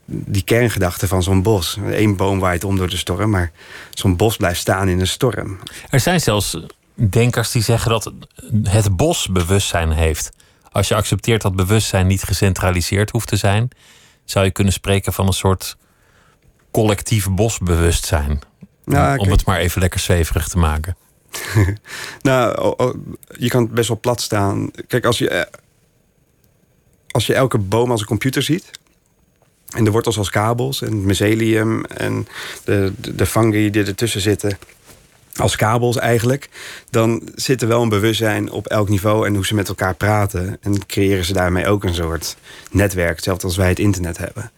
die kerngedachte van zo'n bos. Eén boom waait om door de storm, maar zo'n bos blijft staan in een storm. Er zijn zelfs denkers die zeggen dat het bos bewustzijn heeft. Als je accepteert dat bewustzijn niet gecentraliseerd hoeft te zijn, zou je kunnen spreken van een soort collectief bosbewustzijn. Om het maar even lekker zweverig te maken. nou, je kan het best wel plat staan. Kijk, als je, eh, als je elke boom als een computer ziet. En de wortels als kabels en het mycelium en de, de, de fungi die ertussen zitten als kabels eigenlijk, dan zit er wel een bewustzijn op elk niveau en hoe ze met elkaar praten. En creëren ze daarmee ook een soort netwerk, hetzelfde als wij het internet hebben.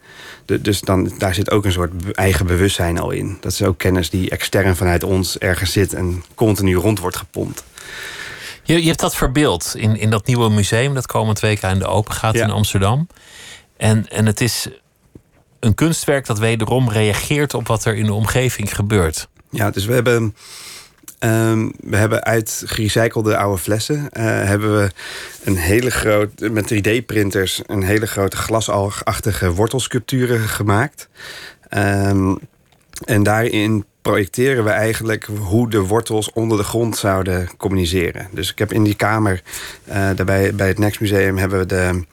dus dan, daar zit ook een soort eigen bewustzijn al in. Dat is ook kennis die extern vanuit ons ergens zit en continu rond wordt gepompt. Je, je hebt dat verbeeld in, in dat nieuwe museum dat komend week aan de open gaat in Amsterdam. En, en het is een kunstwerk dat wederom reageert op wat er in de omgeving gebeurt. Ja, dus we hebben Um, we hebben uit gerecyclede oude flessen uh, hebben we een hele grote, met 3D-printers, een hele grote glasalgachtige wortelsculpturen gemaakt. Um, en daarin projecteren we eigenlijk hoe de wortels onder de grond zouden communiceren. Dus ik heb in die kamer, uh, daarbij bij het Next Museum, hebben we de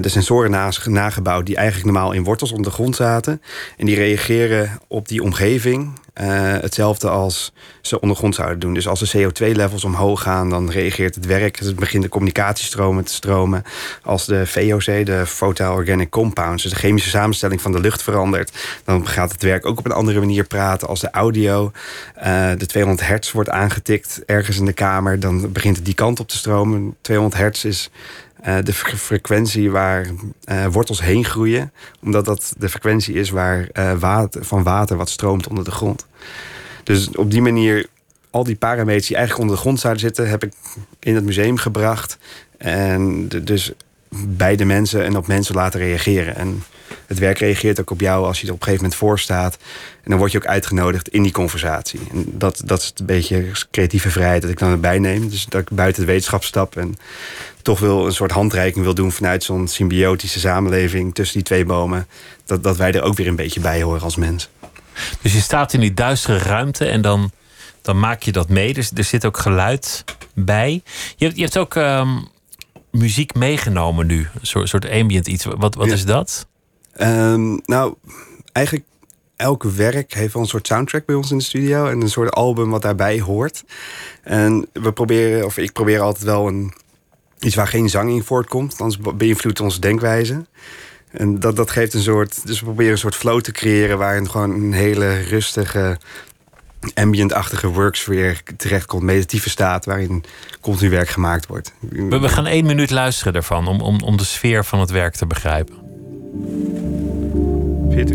de sensoren nagebouwd die eigenlijk normaal in wortels onder de grond zaten. En die reageren op die omgeving uh, hetzelfde als ze ondergrond zouden doen. Dus als de CO2-levels omhoog gaan, dan reageert het werk. Dus het begint de communicatiestromen te stromen. Als de VOC, de Volatile Organic Compounds, dus de chemische samenstelling van de lucht verandert, dan gaat het werk ook op een andere manier praten. Als de audio, uh, de 200 hertz wordt aangetikt ergens in de kamer, dan begint het die kant op te stromen. 200 hertz is uh, de frequentie waar uh, wortels heen groeien. Omdat dat de frequentie is waar, water, van water wat stroomt onder de grond. Dus op die manier, al die parameters die eigenlijk onder de grond zouden zitten, heb ik in het museum gebracht. En dus bij de mensen en op mensen laten reageren. En het werk reageert ook op jou als je er op een gegeven moment voor staat. En dan word je ook uitgenodigd in die conversatie. En dat, dat is een beetje creatieve vrijheid dat ik dan erbij neem. Dus dat ik buiten de wetenschap stap en toch wil een soort handreiking wil doen vanuit zo'n symbiotische samenleving tussen die twee bomen. Dat, dat wij er ook weer een beetje bij horen als mens. Dus je staat in die duistere ruimte en dan, dan maak je dat mee. Dus er zit ook geluid bij. Je hebt, je hebt ook ehm, muziek meegenomen nu. Een soort, soort ambient iets. Wat, wat is dat? Um, nou, eigenlijk elk werk heeft wel een soort soundtrack bij ons in de studio. En een soort album wat daarbij hoort. En we proberen, of ik probeer altijd wel een, iets waar geen zang in voortkomt. Anders beïnvloedt onze denkwijze. En dat, dat geeft een soort. Dus we proberen een soort flow te creëren waarin gewoon een hele rustige, ambient-achtige worksfeer terechtkomt. Meditatieve staat waarin continu werk gemaakt wordt. We, we gaan één minuut luisteren ervan om, om, om de sfeer van het werk te begrijpen. Vind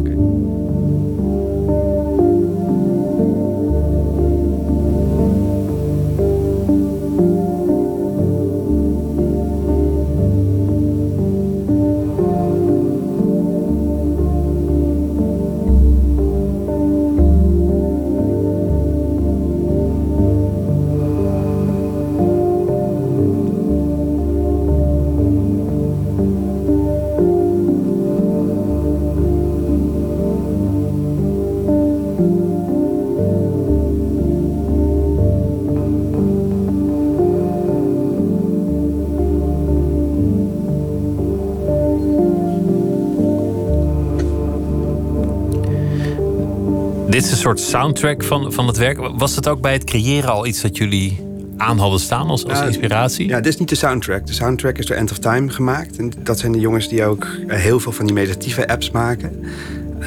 Dit is een soort soundtrack van, van het werk. Was het ook bij het creëren al iets dat jullie aan hadden staan als, als inspiratie? Ja, dit is niet de soundtrack. De soundtrack is door End of Time gemaakt. En dat zijn de jongens die ook eh, heel veel van die meditatieve apps maken.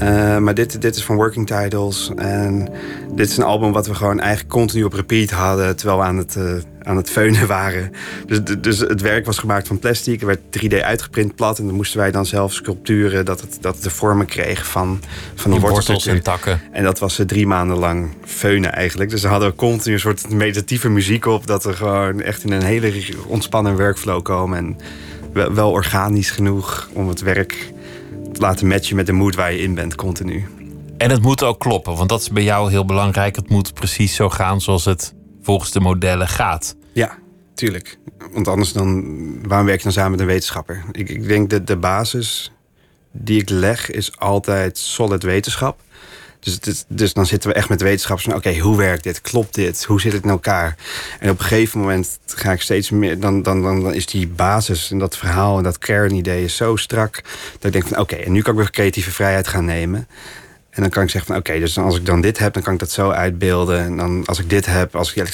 Eh, maar dit, dit is van Working Titles. En dit is een album wat we gewoon eigenlijk continu op repeat hadden... terwijl we aan het, eh, aan het feunen waren. Dus, dus het werk was gemaakt van plastic. Er werd 3D uitgeprint plat. En dan moesten wij dan zelf sculpturen... dat het, dat het de vormen kreeg van, van die wortels. en takken. En dat was eh, drie maanden lang feunen eigenlijk. Dus dan hadden continu een soort meditatieve muziek op... dat we gewoon echt in een hele ontspannen workflow komen. En wel, wel organisch genoeg om het werk laten matchen met de mood waar je in bent continu. En het moet ook kloppen, want dat is bij jou heel belangrijk. Het moet precies zo gaan zoals het volgens de modellen gaat. Ja, tuurlijk. Want anders dan, waarom werk je dan samen met een wetenschapper? Ik, ik denk dat de basis die ik leg is altijd solid wetenschap. Dus, dus dan zitten we echt met wetenschappers van... oké, hoe werkt dit? Klopt dit? Hoe zit het in elkaar? En op een gegeven moment ga ik steeds meer... dan, dan, dan, dan is die basis en dat verhaal en dat kernidee zo strak... dat ik denk van oké, en nu kan ik weer creatieve vrijheid gaan nemen... En dan kan ik zeggen van oké, dus als ik dan dit heb, dan kan ik dat zo uitbeelden. En dan als ik dit heb, als ik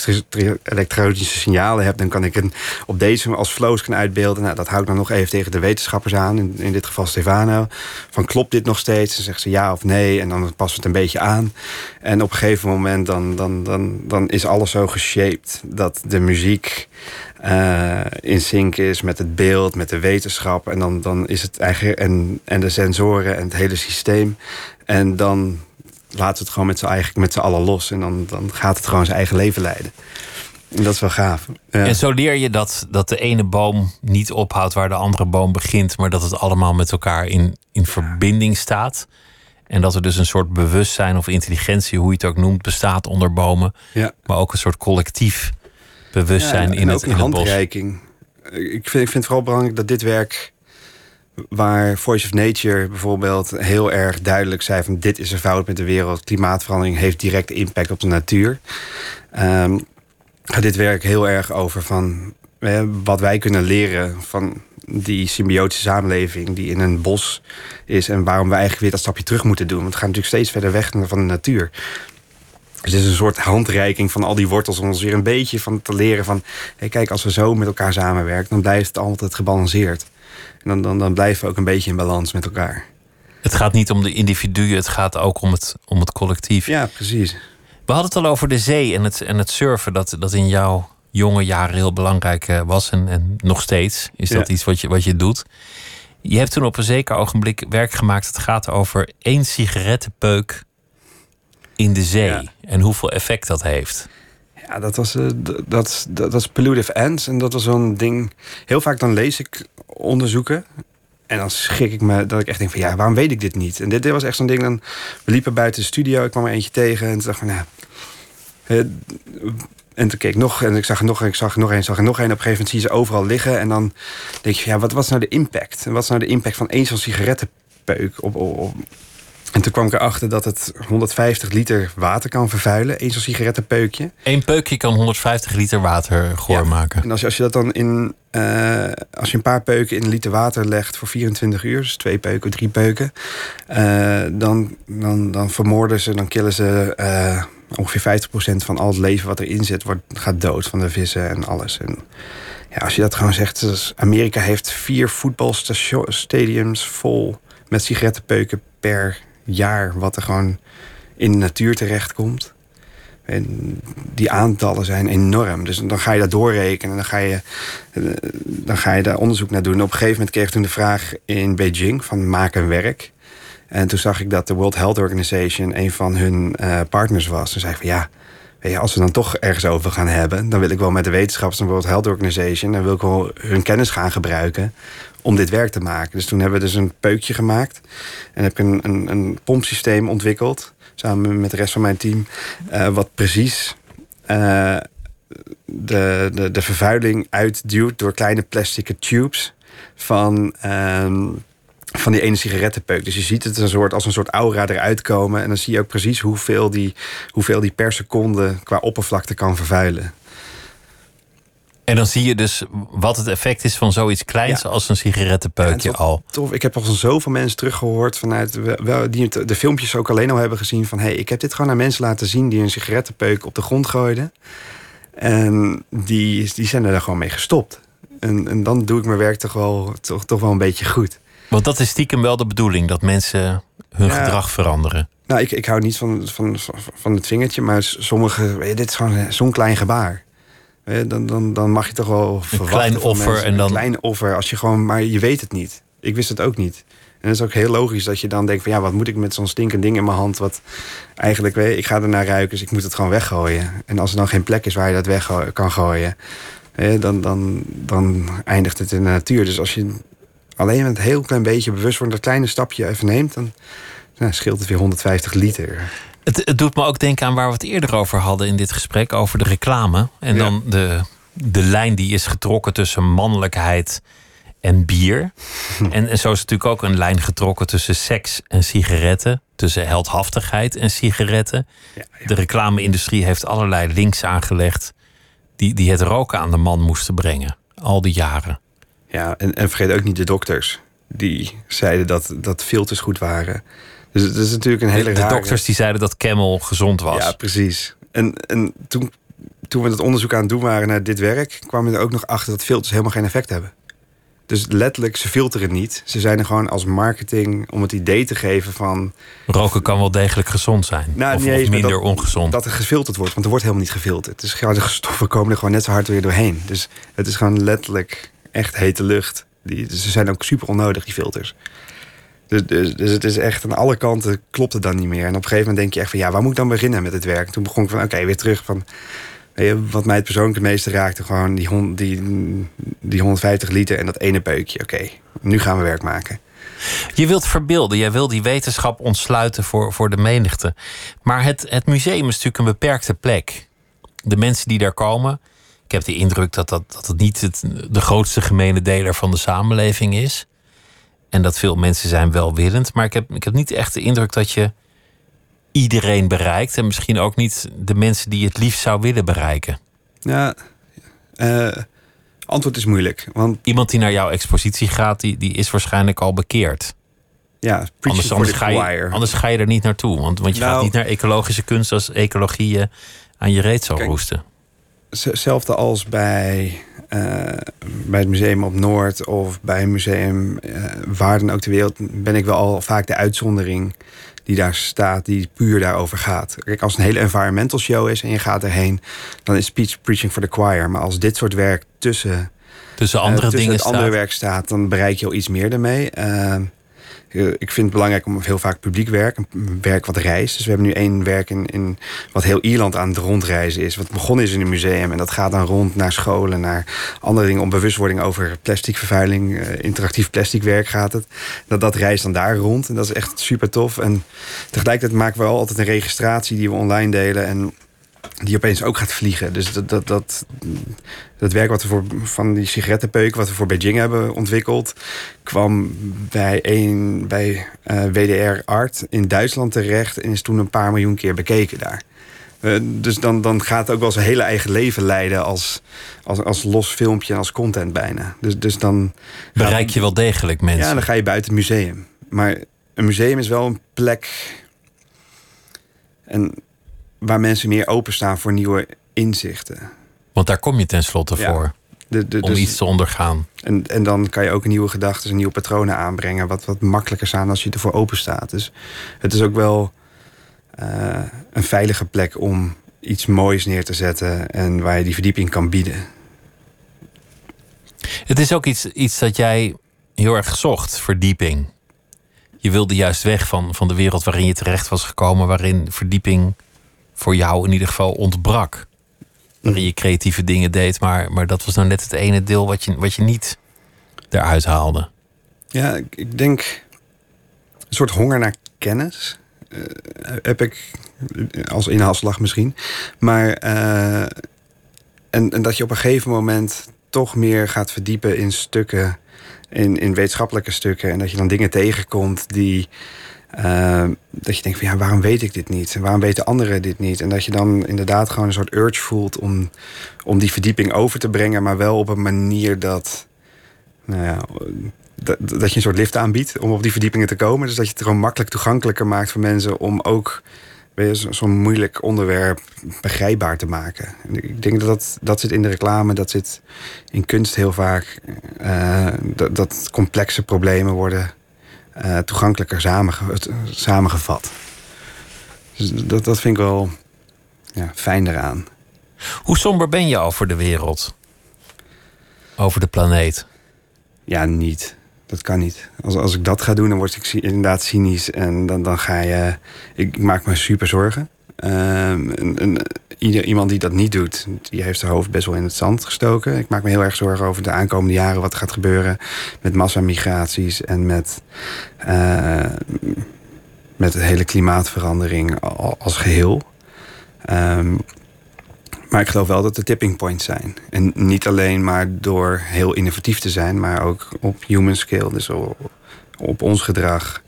elektronische signalen heb, dan kan ik het op deze als flows kunnen uitbeelden. Nou, dat hou ik dan nog even tegen de wetenschappers aan, in, in dit geval Stefano. Van klopt dit nog steeds? Dan zegt ze ja of nee. En dan passen we het een beetje aan. En op een gegeven moment dan, dan, dan, dan is alles zo geshaped dat de muziek eh, in sync is met het beeld, met de wetenschap. En dan, dan is het eigen en, en de sensoren en het hele systeem. En dan we het gewoon met z'n eigen- met z'n allen los. En dan, dan gaat het gewoon zijn eigen leven leiden. En dat is wel gaaf. Ja. En zo leer je dat, dat de ene boom niet ophoudt waar de andere boom begint, maar dat het allemaal met elkaar in, in verbinding staat. En dat er dus een soort bewustzijn of intelligentie, hoe je het ook noemt, bestaat onder bomen. Ja. Maar ook een soort collectief bewustzijn Ja, in het, in het bos. handreiking. Ik vind, ik vind het vooral belangrijk dat dit werk... waar Voice of Nature bijvoorbeeld heel erg duidelijk zei... van dit is er fout met de wereld. Klimaatverandering heeft direct impact op de natuur. Ehm, gaat dit werk heel erg over van... wat wij kunnen leren van die symbiotische samenleving... die in een bos is en waarom we eigenlijk weer dat stapje terug moeten doen. Want we gaan natuurlijk steeds verder weg van de natuur. Dus het is een soort handreiking van al die wortels om ons weer een beetje van te leren van... Hey, kijk, als we zo met elkaar samenwerken, dan blijft het altijd gebalanceerd. En dan, dan, dan blijven we ook een beetje in balans met elkaar. Het gaat niet om de individuen, het gaat ook om het, om het collectief. Ja, precies. We hadden het al over de zee en het, en het surfen, dat, dat in jouw jonge jaren heel belangrijk eh, was. En, en nog steeds is dat Ja. iets wat je, wat je doet. Je hebt toen op een zeker ogenblik werk gemaakt. Het gaat over één sigarettenpeuk in de zee. Ja. En hoeveel effect dat heeft. Dat was, eh, dat, dat, is Pollutive Ends. En dat was zo'n ding... Heel vaak dan lees ik onderzoeken... En dan schrik ik me dat ik echt denk van... ja, waarom weet ik dit niet? En dit, dit was echt zo'n ding... Dan, we liepen buiten de studio, ik kwam er eentje tegen... en toen dacht ik van, nou... eh, en toen keek ik nog en ik zag er nog en ik zag nog een, zag nog een. Op een gegeven moment zie je ze overal liggen. En dan denk je, ja, wat, is nou de impact? En wat is nou de impact van één zo'n sigarettenpeuk op, op- En toen kwam ik erachter dat het 150 liter water kan vervuilen. Eén zo'n sigarettenpeukje. Eén peukje kan 150 liter water goor Ja. maken. En als je, als je dat dan in. eh, als je een paar peuken in een liter water legt voor 24 uur, dus twee peuken, drie peuken, eh, dan, dan, dan vermoorden ze, dan killen ze eh, ongeveer 50% van al het leven wat erin zit, wordt, gaat dood van de vissen en alles. En ja, als je dat gewoon zegt, dus Amerika heeft vier voetbalstadiums vol met sigarettenpeuken per jaar, wat er gewoon in de natuur terechtkomt. En die aantallen zijn enorm. Dus dan ga je dat doorrekenen. Dan ga je, eh, dan ga je daar onderzoek naar doen. Op een gegeven moment kreeg ik toen de vraag in Beijing van maak een werk. En toen zag ik dat de World Health Organization een van hun eh, partners was. Toen zei ik van ja, weet je, als we dan toch ergens over gaan hebben... dan wil ik wel met de wetenschappers van World Health Organization... en wil ik wel hun kennis gaan gebruiken om dit werk te maken. Dus toen hebben we dus een peukje gemaakt. En heb ik een, een, een pompsysteem ontwikkeld... samen met de rest van mijn team... eh, wat precies eh, de, de, de vervuiling uitduwt... door kleine plastic tubes van... ehm, van die ene sigarettenpeuk. Dus je ziet het een soort, als een soort aura eruit komen. En dan zie je ook precies hoeveel die, hoeveel die per seconde qua oppervlakte kan vervuilen. En dan zie je dus wat het effect is van zoiets kleins Ja. als een sigarettenpeukje Ja, al. Tof. Ik heb al zoveel mensen teruggehoord vanuit wel, die de filmpjes ook alleen al hebben gezien van hey, ik heb dit gewoon aan mensen laten zien die een sigarettenpeuk op de grond gooiden. En die, die zijn er dan gewoon mee gestopt. En, en dan doe ik mijn werk toch wel, toch, toch wel een beetje goed. Want dat is stiekem wel de bedoeling, dat mensen hun Ja. gedrag veranderen. Nou, ik, ik hou niet van, van, van, het vingertje, maar sommige, dit is gewoon zo'n klein gebaar. Dan, dan, dan mag je toch wel verwachten klein van offer mensen. en dan- Een klein offer, als je gewoon, maar je weet het niet. Ik wist het ook niet. En het is ook heel logisch dat je dan denkt van ja, wat moet ik met zo'n stinkend ding in mijn hand? Wat eigenlijk, weet ik ga er naar ruiken, dus ik moet het gewoon weggooien. En als er dan geen plek is waar je dat weg kan gooien, dan, dan, dan eindigt het in de natuur. Dus als je alleen met een heel klein beetje bewust wordt, dat kleine stapje even neemt, dan nou, scheelt het weer 150 liter. Het, het doet me ook denken aan waar we het eerder over hadden in dit gesprek, over de reclame. En Ja. dan de, de lijn die is getrokken tussen mannelijkheid en bier. En, en zo is natuurlijk ook een lijn getrokken tussen seks en sigaretten. Tussen heldhaftigheid en sigaretten. Ja, ja. De reclame-industrie heeft allerlei links aangelegd die, die het roken aan de man moesten brengen. Al die jaren. Ja, en, en vergeet ook niet de dokters. Die zeiden dat, dat filters goed waren. Dus het is natuurlijk een hele de, de dokters die zeiden dat Camel gezond was. Ja, precies. En, en toen, toen we het onderzoek aan het doen waren naar dit werk... kwamen we er ook nog achter dat filters helemaal geen effect hebben. Dus letterlijk, ze filteren niet. Ze zijn er gewoon als marketing om het idee te geven van... Roken kan wel degelijk gezond zijn. Nou, of minder dat- ongezond. dat er gefilterd wordt. Want er wordt helemaal niet gefilterd. Dus gewoon de stoffen komen er gewoon net zo hard weer doorheen. Dus het is gewoon letterlijk echt hete lucht. Die, ze zijn ook super onnodig, die filters. Dus, dus, dus het is echt aan alle kanten klopt het dan niet meer. En op een gegeven moment denk je echt van ja, waar moet ik dan beginnen met het werk? Toen begon ik van oké, weer terug van je, wat mij het persoonlijk het meeste raakte, gewoon die, die, die 150 liter en dat ene peukje. Oké, nu gaan we werk maken. Je wilt verbeelden, jij wil die wetenschap ontsluiten voor, voor de menigte. Maar het, het museum is natuurlijk een beperkte plek. De mensen die daar komen, ik heb de indruk dat, dat, dat het niet het, de grootste gemene deler van de samenleving is. En dat veel mensen zijn welwillend. Maar ik heb, ik heb niet echt de indruk dat je iedereen bereikt. En misschien ook niet de mensen die je het liefst zou willen bereiken. Ja, eh, antwoord is moeilijk. Want Iemand die naar jouw expositie gaat, die, die is waarschijnlijk al bekeerd. ja, Anders, anders, ga je, anders ga je er niet naartoe. Want, want je Nou- gaat niet naar ecologische kunst als ecologie je aan je reet zal Kijk, roesten. Hetzelfde als bij, eh, bij het museum op Noord of bij een museum eh, waar dan ook ter wereld ben ik wel al vaak de uitzondering die daar staat, die puur daarover gaat. Kijk, als een hele environmental show is en je gaat erheen, dan is speech preaching for the choir. Maar als dit soort werk tussen, Tussen eh, andere tussen dingen het andere staat. werk staat, dan bereik je al iets meer daarmee. Eh, ik vind het belangrijk om heel vaak publiek werk, werk wat reist. Dus we hebben nu één werk in, in wat heel Ierland aan het rondreizen is. Wat begonnen is in een museum en dat gaat dan rond naar scholen, naar andere dingen om bewustwording over plasticvervuiling, eh, interactief plasticwerk gaat het. Dat, dat reist dan daar rond en dat is echt super tof. En tegelijkertijd maken we altijd een registratie die we online delen. En die opeens ook gaat vliegen. Dus dat, dat, dat, dat werk wat we voor, van die sigarettenpeuk, wat we voor Beijing hebben ontwikkeld, kwam bij, een, bij uh, WDR Art in Duitsland terecht en is toen een paar miljoen keer bekeken daar. Uh, dus dan, dan gaat het ook wel zijn hele eigen leven leiden als, als, als los filmpje en als content bijna. Dus, dus dan. Bereik je wel degelijk mensen? Ja, dan ga je buiten het museum. Maar een museum is wel een plek. En waar mensen meer openstaan voor nieuwe inzichten. Want daar kom je tenslotte ja. voor. De, de, om dus, iets te ondergaan. En, en dan kan je ook nieuwe gedachten en nieuwe patronen aanbrengen. Wat, wat makkelijker staan als je ervoor open staat. Dus het is ook wel uh, een veilige plek om iets moois neer te zetten. En waar je die verdieping kan bieden. Het is ook iets, iets dat jij heel erg zocht, verdieping. Je wilde juist weg van, van de wereld waarin je terecht was gekomen, waarin verdieping voor jou in ieder geval ontbrak. Waarin je creatieve dingen deed, maar, maar dat was nou net het ene deel wat je, wat je niet eruit haalde. Ja, ik denk een soort honger naar kennis. Uh, heb ik als inhaalslag misschien. Maar uh, en, en dat je op een gegeven moment toch meer gaat verdiepen in stukken, in, in wetenschappelijke stukken. En dat je dan dingen tegenkomt die uh, dat je denkt van ja, waarom weet ik dit niet? En waarom weten anderen dit niet? En dat je dan inderdaad gewoon een soort urge voelt om, om die verdieping over te brengen, maar wel op een manier dat, nou ja, dat, dat je een soort lift aanbiedt om op die verdiepingen te komen. Dus dat je het gewoon makkelijk toegankelijker maakt voor mensen om ook zo'n moeilijk onderwerp begrijpbaar te maken. Ik denk dat, dat dat zit in de reclame, dat zit in kunst heel vaak. Uh, dat, dat complexe problemen worden uh, toegankelijker samenge samengevat. Dus dat, dat vind ik wel ja, fijn eraan. Hoe somber ben je over de wereld? Over de planeet? Ja, niet. Dat kan niet. Als, als ik dat ga doen, dan word ik inderdaad cynisch. En dan, dan ga je. Ik, ik maak me super zorgen. Um, een, ieder, iemand die dat niet doet, die heeft zijn hoofd best wel in het zand gestoken. Ik maak me heel erg zorgen over de aankomende jaren, wat gaat gebeuren met massamigraties en met, uh, met de hele klimaatverandering als geheel. Um, maar ik geloof wel dat er tipping points zijn. En niet alleen maar door heel innovatief te zijn, maar ook op human scale, dus op ons gedrag.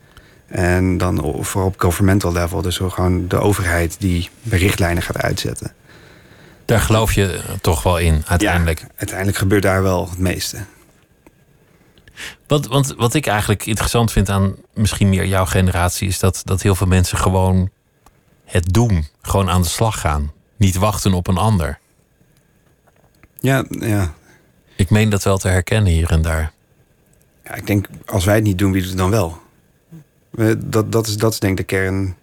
En dan vooral op governmental level, dus gewoon de overheid die richtlijnen gaat uitzetten. Daar geloof je toch wel in, uiteindelijk? Ja, uiteindelijk gebeurt daar wel het meeste. Wat, want wat ik eigenlijk interessant vind aan misschien meer jouw generatie, is dat, dat heel veel mensen gewoon het doen, gewoon aan de slag gaan. Niet wachten op een ander. Ja, ja. Ik meen dat wel te herkennen hier en daar. Ja, ik denk, als wij het niet doen, wie doet het dan wel? Dat, dat, is, dat is denk ik de kern.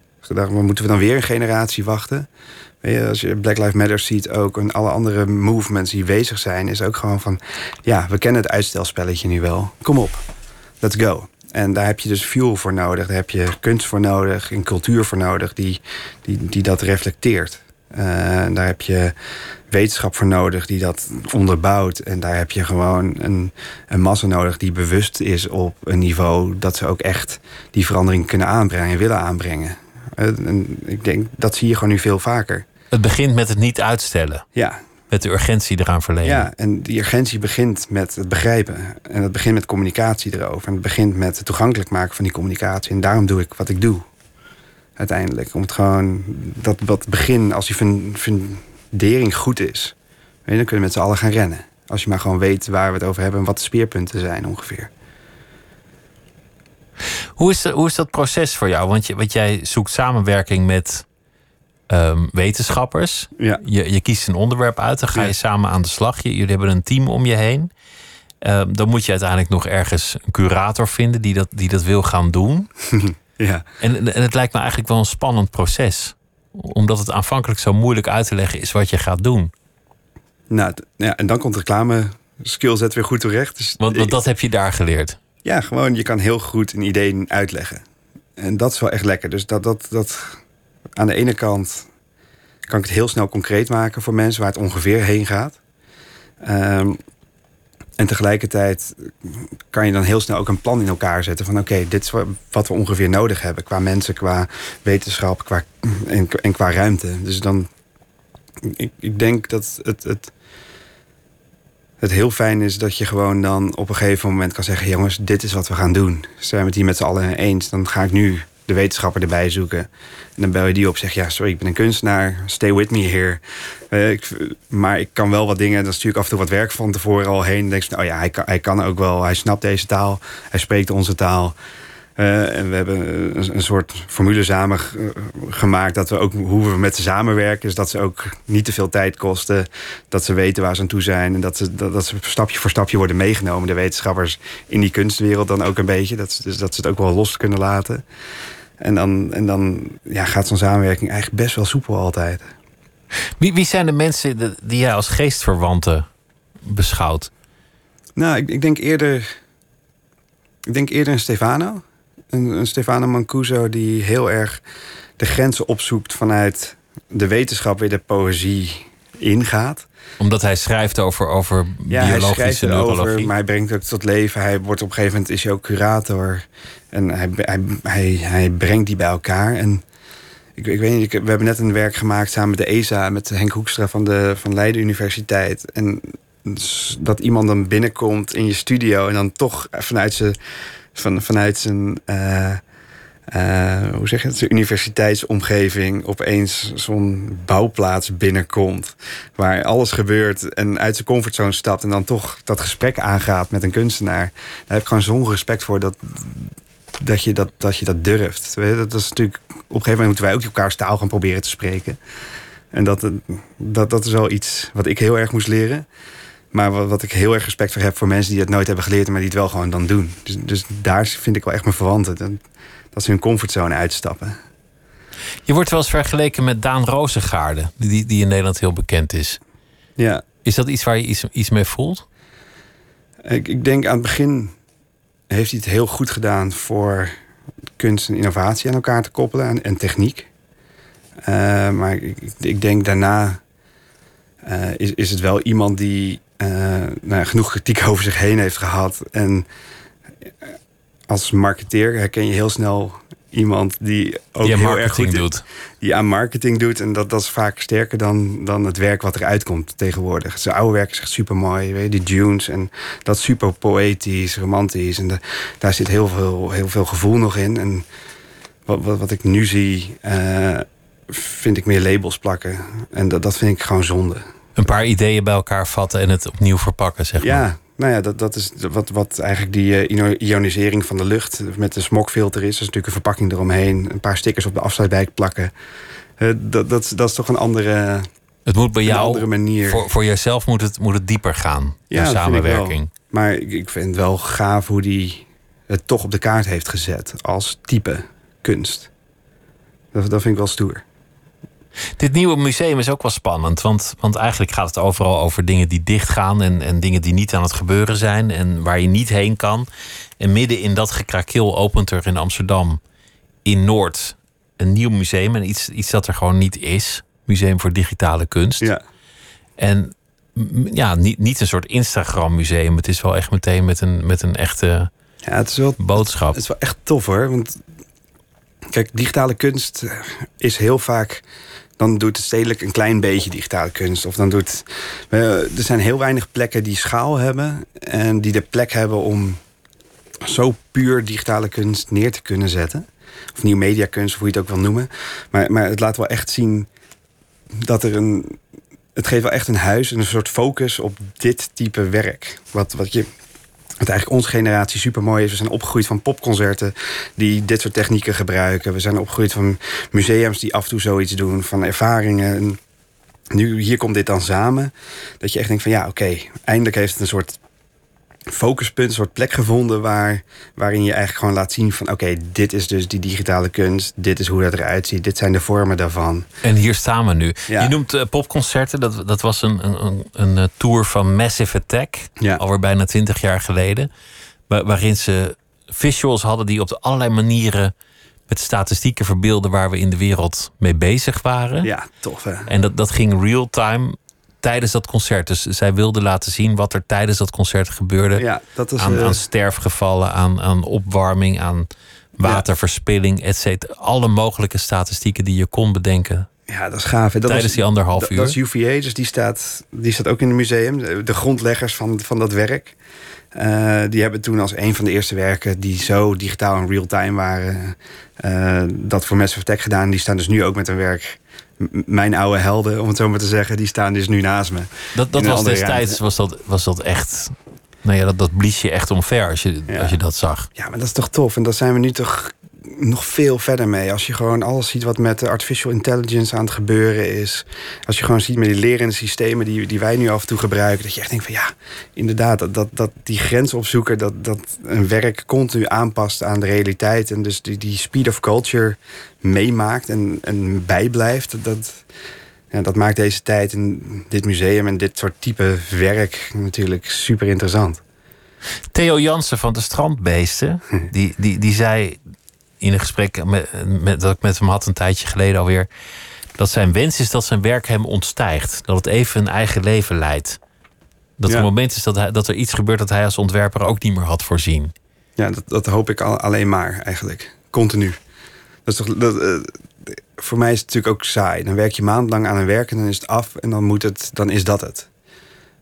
Moeten we dan weer een generatie wachten? Je, als je Black Lives Matter ziet ook... en alle andere movements die bezig zijn... is ook gewoon van... ja, we kennen het uitstelspelletje nu wel. Kom op, let's go. En daar heb je dus fuel voor nodig. Daar heb je kunst voor nodig en cultuur voor nodig... die, die, die dat reflecteert. Uh, daar heb je wetenschap voor nodig die dat onderbouwt. En daar heb je gewoon een, een massa nodig die bewust is op een niveau dat ze ook echt die verandering kunnen aanbrengen en willen aanbrengen. Eh, en ik denk dat zie je gewoon nu veel vaker. Het begint met het niet uitstellen. Ja. Met de urgentie eraan verlenen. Ja, en die urgentie begint met het begrijpen. En het begint met communicatie erover. En het begint met het toegankelijk maken van die communicatie. En daarom doe ik wat ik doe. Uiteindelijk. Om het gewoon, dat, dat begin, als die fundering goed is, weet je, dan kunnen we met z'n allen gaan rennen. Als je maar gewoon weet waar we het over hebben en wat de speerpunten zijn ongeveer. Hoe is, hoe is dat proces voor jou? Want, je, want jij zoekt samenwerking met um, wetenschappers. Ja. Je, je kiest een onderwerp uit, dan ga je samen aan de slag. jullie hebben een team om je heen. Um, dan moet je uiteindelijk nog ergens een curator vinden die dat, die dat wil gaan doen. ja. En, en het lijkt me eigenlijk wel een spannend proces omdat het aanvankelijk zo moeilijk uit te leggen is wat je gaat doen. Nou, ja, en dan komt reclame skillset weer goed terecht. Dus want, want dat heb je daar geleerd? Ja, gewoon je kan heel goed een idee uitleggen. En dat is wel echt lekker. Dus dat, dat, dat aan de ene kant kan ik het heel snel concreet maken voor mensen waar het ongeveer heen gaat. Um, en tegelijkertijd kan je dan heel snel ook een plan in elkaar zetten van oké, dit is wat we ongeveer nodig hebben qua mensen, qua wetenschap qua, en, qua ruimte. Dus dan ik, ik denk dat het, het, het heel fijn is dat je gewoon dan op een gegeven moment kan zeggen: jongens, dit is wat we gaan doen. Zijn we het hier met z'n allen eens? Dan ga ik nu de wetenschapper erbij zoeken. En dan bel je die op, zeg ja, sorry, ik ben een kunstenaar, stay with me here. Ik, maar ik kan wel wat dingen, dan stuur ik af en toe wat werk van tevoren al heen. Dan denk je, oh ja, hij kan, hij kan ook wel, hij snapt deze taal, hij spreekt onze taal. Uh, en we hebben een, soort formule samen gemaakt dat we ook hoe we met ze samenwerken. Dus dat ze ook niet te veel tijd kosten. Dat ze weten waar ze aan toe zijn. En dat ze, dat ze stapje voor stapje worden meegenomen, de wetenschappers, in die kunstwereld dan ook een beetje. Dat, dus dat ze het ook wel los kunnen laten. En dan, en dan ja, gaat zo'n samenwerking eigenlijk best wel soepel altijd. Wie, wie zijn de mensen die jij als geestverwanten beschouwt? Nou, ik, ik denk eerder. Ik denk eerder een Stefano. Een, een Stefano Mancuso die heel erg de grenzen opzoekt vanuit de wetenschap weer de poëzie ingaat omdat hij schrijft over, over ja, biologische hij schrijft Over, maar hij brengt het tot leven. Hij wordt op een gegeven moment is hij ook curator. En hij, hij, hij, hij brengt die bij elkaar. En ik, ik weet niet, we hebben net een werk gemaakt samen met de ESA... met Henk Hoekstra van de van Leiden Universiteit. En dat iemand dan binnenkomt in je studio... en dan toch vanuit zijn, van, vanuit zijn uh, uh, hoe zeg je het, universiteitsomgeving opeens zo'n bouwplaats binnenkomt. Waar alles gebeurt en uit zijn comfortzone stapt en dan toch dat gesprek aangaat met een kunstenaar. Daar heb ik gewoon zo'n respect voor dat, dat, je dat, dat je dat durft. Dat is natuurlijk, op een gegeven moment moeten wij ook elkaars taal gaan proberen te spreken. En dat, dat, dat is wel iets wat ik heel erg moest leren. Maar wat, wat, ik heel erg respect voor heb voor mensen die het nooit hebben geleerd, maar die het wel gewoon dan doen. Dus, dus daar vind ik wel echt mijn verwanten dat ze hun comfortzone uitstappen. Je wordt wel eens vergeleken met Daan Rozengaarde, die, die in Nederland heel bekend is. Ja. Is dat iets waar je iets, iets mee voelt? Ik, ik denk aan het begin heeft hij het heel goed gedaan voor kunst en innovatie aan elkaar te koppelen en, en techniek. Uh, maar ik, ik, denk daarna uh, is, is het wel iemand die uh, nou, genoeg kritiek over zich heen heeft gehad. En als marketeer herken je heel snel iemand die ook die heel erg goed doet. Die aan marketing doet. En dat, dat is vaak sterker dan, dan het werk wat eruit komt tegenwoordig. Zijn oude werk is echt super mooi. Weet je, die dunes. En dat super poëtisch, romantisch. En de, daar zit heel veel, heel veel gevoel nog in. En wat, wat, wat ik nu zie, uh, vind ik meer labels plakken. En dat, dat vind ik gewoon zonde. Een paar ideeën bij elkaar vatten en het opnieuw verpakken, zeg maar. Ja, nou ja, dat, dat is wat, wat eigenlijk die uh, ionisering van de lucht met de smogfilter is. Dat is natuurlijk een verpakking eromheen. Een paar stickers op de afsluitdijk plakken. Uh, dat, dat, dat is toch een andere Het moet bij jou, andere manier. Voor, voor jezelf moet het, moet het dieper gaan, ja, samenwerking. Maar ik, ik vind het wel gaaf hoe die het toch op de kaart heeft gezet als type kunst. Dat, dat vind ik wel stoer. Dit nieuwe museum is ook wel spannend. Want, want eigenlijk gaat het overal over dingen die dichtgaan. En, en dingen die niet aan het gebeuren zijn. En waar je niet heen kan. En midden in dat gekrakeel opent er in Amsterdam. In Noord. Een nieuw museum. En iets, iets dat er gewoon niet is. Museum voor digitale kunst. Ja. En ja, niet, niet een soort Instagram-museum. Het is wel echt meteen met een, met een echte ja, het is wel, boodschap. Het is wel echt tof hoor. Want kijk, digitale kunst is heel vaak dan doet het stedelijk een klein beetje digitale kunst. Of dan doet. er zijn heel weinig plekken die schaal hebben. En die de plek hebben om zo puur digitale kunst neer te kunnen zetten. Of nieuw mediakunst, of hoe je het ook wil noemen. Maar, maar het laat wel echt zien dat er een. Het geeft wel echt een huis en een soort focus op dit type werk. Wat, wat je wat eigenlijk onze generatie super mooi is. We zijn opgegroeid van popconcerten die dit soort technieken gebruiken. We zijn opgegroeid van museums die af en toe zoiets doen, van ervaringen. nu, hier komt dit dan samen. Dat je echt denkt van ja, oké, eindelijk heeft het een soort focuspunt, een soort plek gevonden waar, waarin je eigenlijk gewoon laat zien van oké, dit is dus die digitale kunst, dit is hoe dat eruit ziet, dit zijn de vormen daarvan. En hier staan we nu. Je noemt uh, popconcerten, dat, dat was een, een, een, eh, tour van Massive Attack, ja. alweer bijna twintig jaar geleden, waarin ze visuals hadden die op allerlei manieren met statistieken verbeelden waar we in de wereld mee bezig waren. Ja, tof hè. En dat, dat ging real time tijdens dat concert. Dus zij wilde laten zien wat er tijdens dat concert gebeurde. Ja, dat is, aan, uh... aan sterfgevallen, aan, aan opwarming, aan waterverspilling, et cetera. Alle mogelijke statistieken die je kon bedenken, Ja, dat is gaaf. Dat Tijdens was- die anderhalf uur. Dat is UVA, dus die staat, die staat ook in het museum. De, grondleggers van, van dat werk. Eh, die hebben toen als een van de eerste werken die zo digitaal en real-time waren, eh, dat voor Massive Tech gedaan. Die staan dus nu ook met een werk. Mijn oude helden, om het zo maar te zeggen, die staan dus nu naast me. Dat, dat was destijds was dat, was dat echt. Nou ja, dat, dat blies je echt omver als je, Ja. als je dat zag. Ja, maar dat is toch tof. En daar zijn we nu toch nog veel verder mee. Als je gewoon alles ziet wat met de artificial intelligence aan het gebeuren is. Als je gewoon ziet met die lerende systemen die, die wij nu af en toe gebruiken. Dat je echt denkt van ja, inderdaad, dat, dat, dat die grens opzoeken. Dat, dat een werk continu aanpast aan de realiteit. En dus die, die speed of culture meemaakt en, en bijblijft. Dat, ja, dat maakt deze tijd en dit museum en dit soort type werk natuurlijk super interessant. Theo Jansen van de Strandbeesten, die, die, die zei in een gesprek met, met, dat ik met hem had een tijdje geleden alweer, dat zijn wens is dat zijn werk hem ontstijgt. Dat het even een eigen leven leidt. Dat er Ja. een moment is dat, hij, dat er iets gebeurt dat hij als ontwerper ook niet meer had voorzien. Ja, dat, dat hoop ik al, alleen maar eigenlijk. Continu. Dat is toch, dat, eh, voor mij is het natuurlijk ook saai. Dan werk je maandlang aan een werk en dan is het af en dan, moet het, dan is dat het.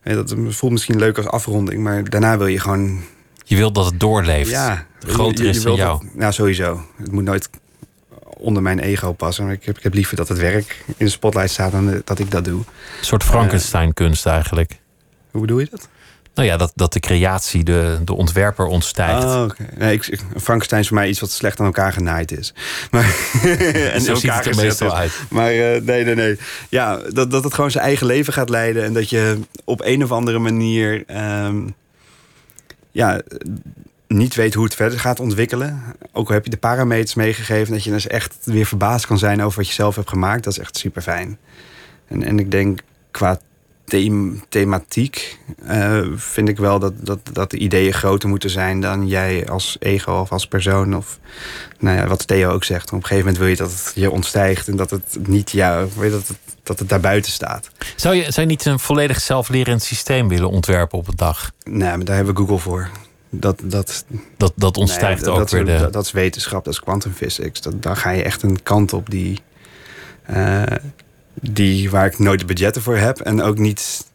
Je, dat voelt misschien leuk als afronding, maar daarna wil je gewoon. Je wilt dat het doorleeft. Ja, groter is dan jou. nou, sowieso. Het moet nooit onder mijn ego passen. Maar ik heb, ik heb liever dat het werk in de spotlight staat dan eh, dat ik dat doe. Een soort Frankenstein-kunst eigenlijk. Hoe bedoel je dat? Nou ja, dat, dat de creatie de, de ontwerper ontstijgt. Oh, nee, ik, Frankenstein is voor mij iets wat slecht aan elkaar genaaid is. Maar, en Zo ziet het er meestal uit. Maar eh, nee, nee, nee. Ja, dat, dat het gewoon zijn eigen leven gaat leiden. En dat je op een of andere manier... ehm, ja, niet weet hoe het verder gaat ontwikkelen. Ook al heb je de parameters meegegeven... dat je dus echt weer verbaasd kan zijn over wat je zelf hebt gemaakt. Dat is echt super fijn. En, en ik denk qua thematiek eh, vind ik wel dat, dat, dat de ideeën groter moeten zijn dan jij als ego of als persoon. Of nou ja, wat Theo ook zegt. Op een gegeven moment wil je dat het je ontstijgt en dat het niet jou, dat het, dat het daarbuiten staat. Zou, je, zou je niet een volledig zelflerend systeem willen ontwerpen op een dag? Nee, maar daar hebben we Google voor. Dat, dat, Dat, dat ontstijgt nee, ook dat, weer de... dat, dat is wetenschap, dat is quantum physics. Dat, daar ga je echt een kant op die, eh, die waar ik nooit de budgetten voor heb. En ook niet.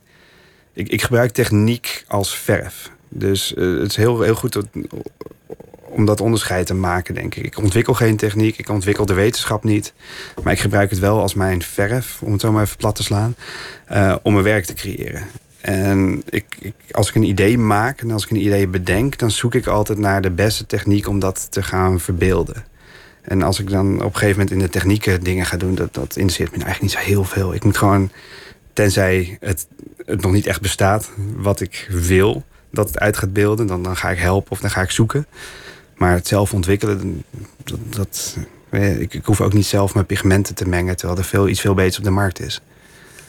Ik, ik gebruik techniek als verf. Dus eh, het is heel, heel goed om dat onderscheid te maken, denk ik. Ik ontwikkel geen techniek, ik ontwikkel de wetenschap niet. Maar ik gebruik het wel als mijn verf, om het zo maar even plat te slaan, eh, om mijn werk te creëren. En ik, ik, als ik een idee maak en als ik een idee bedenk, dan zoek ik altijd naar de beste techniek om dat te gaan verbeelden. En als ik dan op een gegeven moment in de technieken dingen ga doen, dat, dat interesseert me eigenlijk niet zo heel veel. Ik moet gewoon, tenzij het, het nog niet echt bestaat, wat ik wil dat het uit gaat beelden, dan, dan ga ik helpen of dan ga ik zoeken. Maar het zelf ontwikkelen, dat, dat, ik, ik hoef ook niet zelf mijn pigmenten te mengen, terwijl er veel, iets veel beters op de markt is.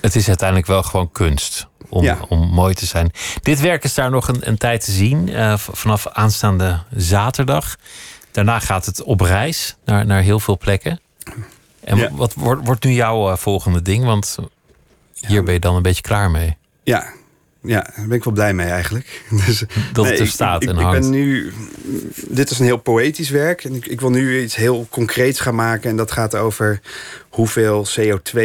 Het is uiteindelijk wel gewoon kunst om, Ja. om mooi te zijn. Dit werk is daar nog een, een tijd te zien, eh, vanaf aanstaande zaterdag. Daarna gaat het op reis naar, naar heel veel plekken. En Ja. wat wordt, wordt nu jouw eh, volgende ding? Want hier ben je dan een beetje klaar mee. Ja, ja, daar ben ik wel blij mee eigenlijk. Dus, Dat het er staat ik, en ik, hangt. ben nu, dit is een heel poëtisch werk. En ik, ik wil nu iets heel concreets gaan maken. En dat gaat over hoeveel CO2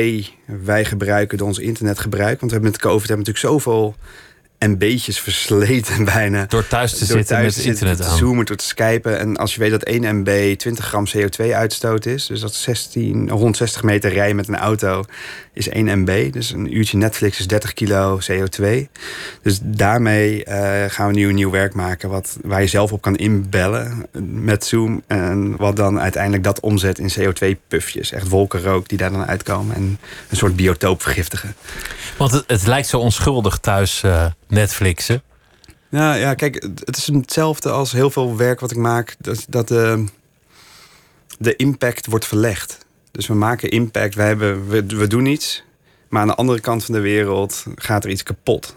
wij gebruiken door ons internetgebruik. Want we hebben met COVID hebben natuurlijk zoveel MB'tjes versleten bijna. Door thuis te Door zitten thuis met te zitten, internet te aan. zoomen, door te skypen. En als je weet dat 1 MB 20 gram CO2 uitstoot is... dus dat is 16, 160 meter rijden met een auto is 1 MB. Dus een uurtje Netflix is 30 kilo CO2. Dus daarmee eh, gaan we nu een nieuw werk maken... Wat, waar je zelf op kan inbellen met Zoom... en wat dan uiteindelijk dat omzet in CO2-pufjes. Echt wolkenrook die daar dan uitkomen... en een soort biotoop vergiftigen. Want het, het lijkt zo onschuldig thuis eh, Netflixen. Ja, ja, kijk, het is hetzelfde als heel veel werk wat ik maak. Dat, dat de, de impact wordt verlegd. Dus we maken impact, we, hebben, we, we doen iets. Maar aan de andere kant van de wereld gaat er iets kapot.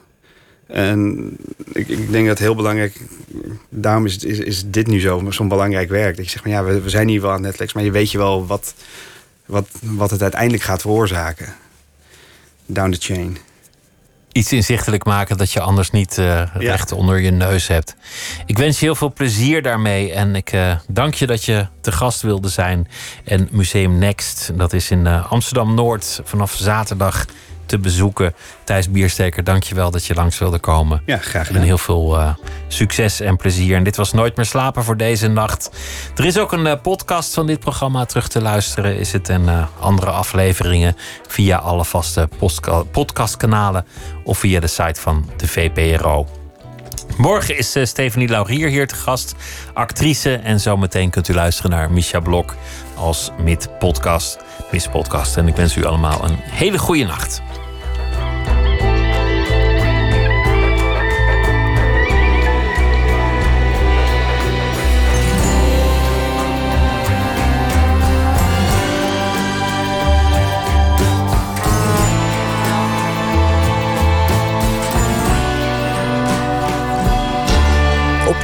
En ik, ik denk dat heel belangrijk... Daarom is, is, is dit nu zo- zo'n belangrijk werk. Dat je zegt van ja, we, we zijn hier wel aan Netflix... maar je weet je wel wat, wat, wat het uiteindelijk gaat veroorzaken. Down the chain. Iets inzichtelijk maken dat je anders niet uh, recht onder je neus hebt. Ik wens je heel veel plezier daarmee en ik uh, dank je dat je te gast wilde zijn. En Museum Next, dat is in uh, Amsterdam Noord vanaf zaterdag te bezoeken. Thijs Biersteker, dank je wel dat je langs wilde komen. Ja, graag gedaan. En heel veel uh, succes en plezier. En dit was Nooit meer slapen voor deze nacht. Er is ook een uh, podcast van dit programma terug te luisteren. Is het en uh, andere afleveringen via alle vaste podcastkanalen of via de site van de VPRO. Morgen is Stephanie Laurier hier te gast, actrice. En zometeen kunt u luisteren naar Misha Blok als mid-podcast. Miss Podcast. En ik wens u allemaal een hele goede nacht.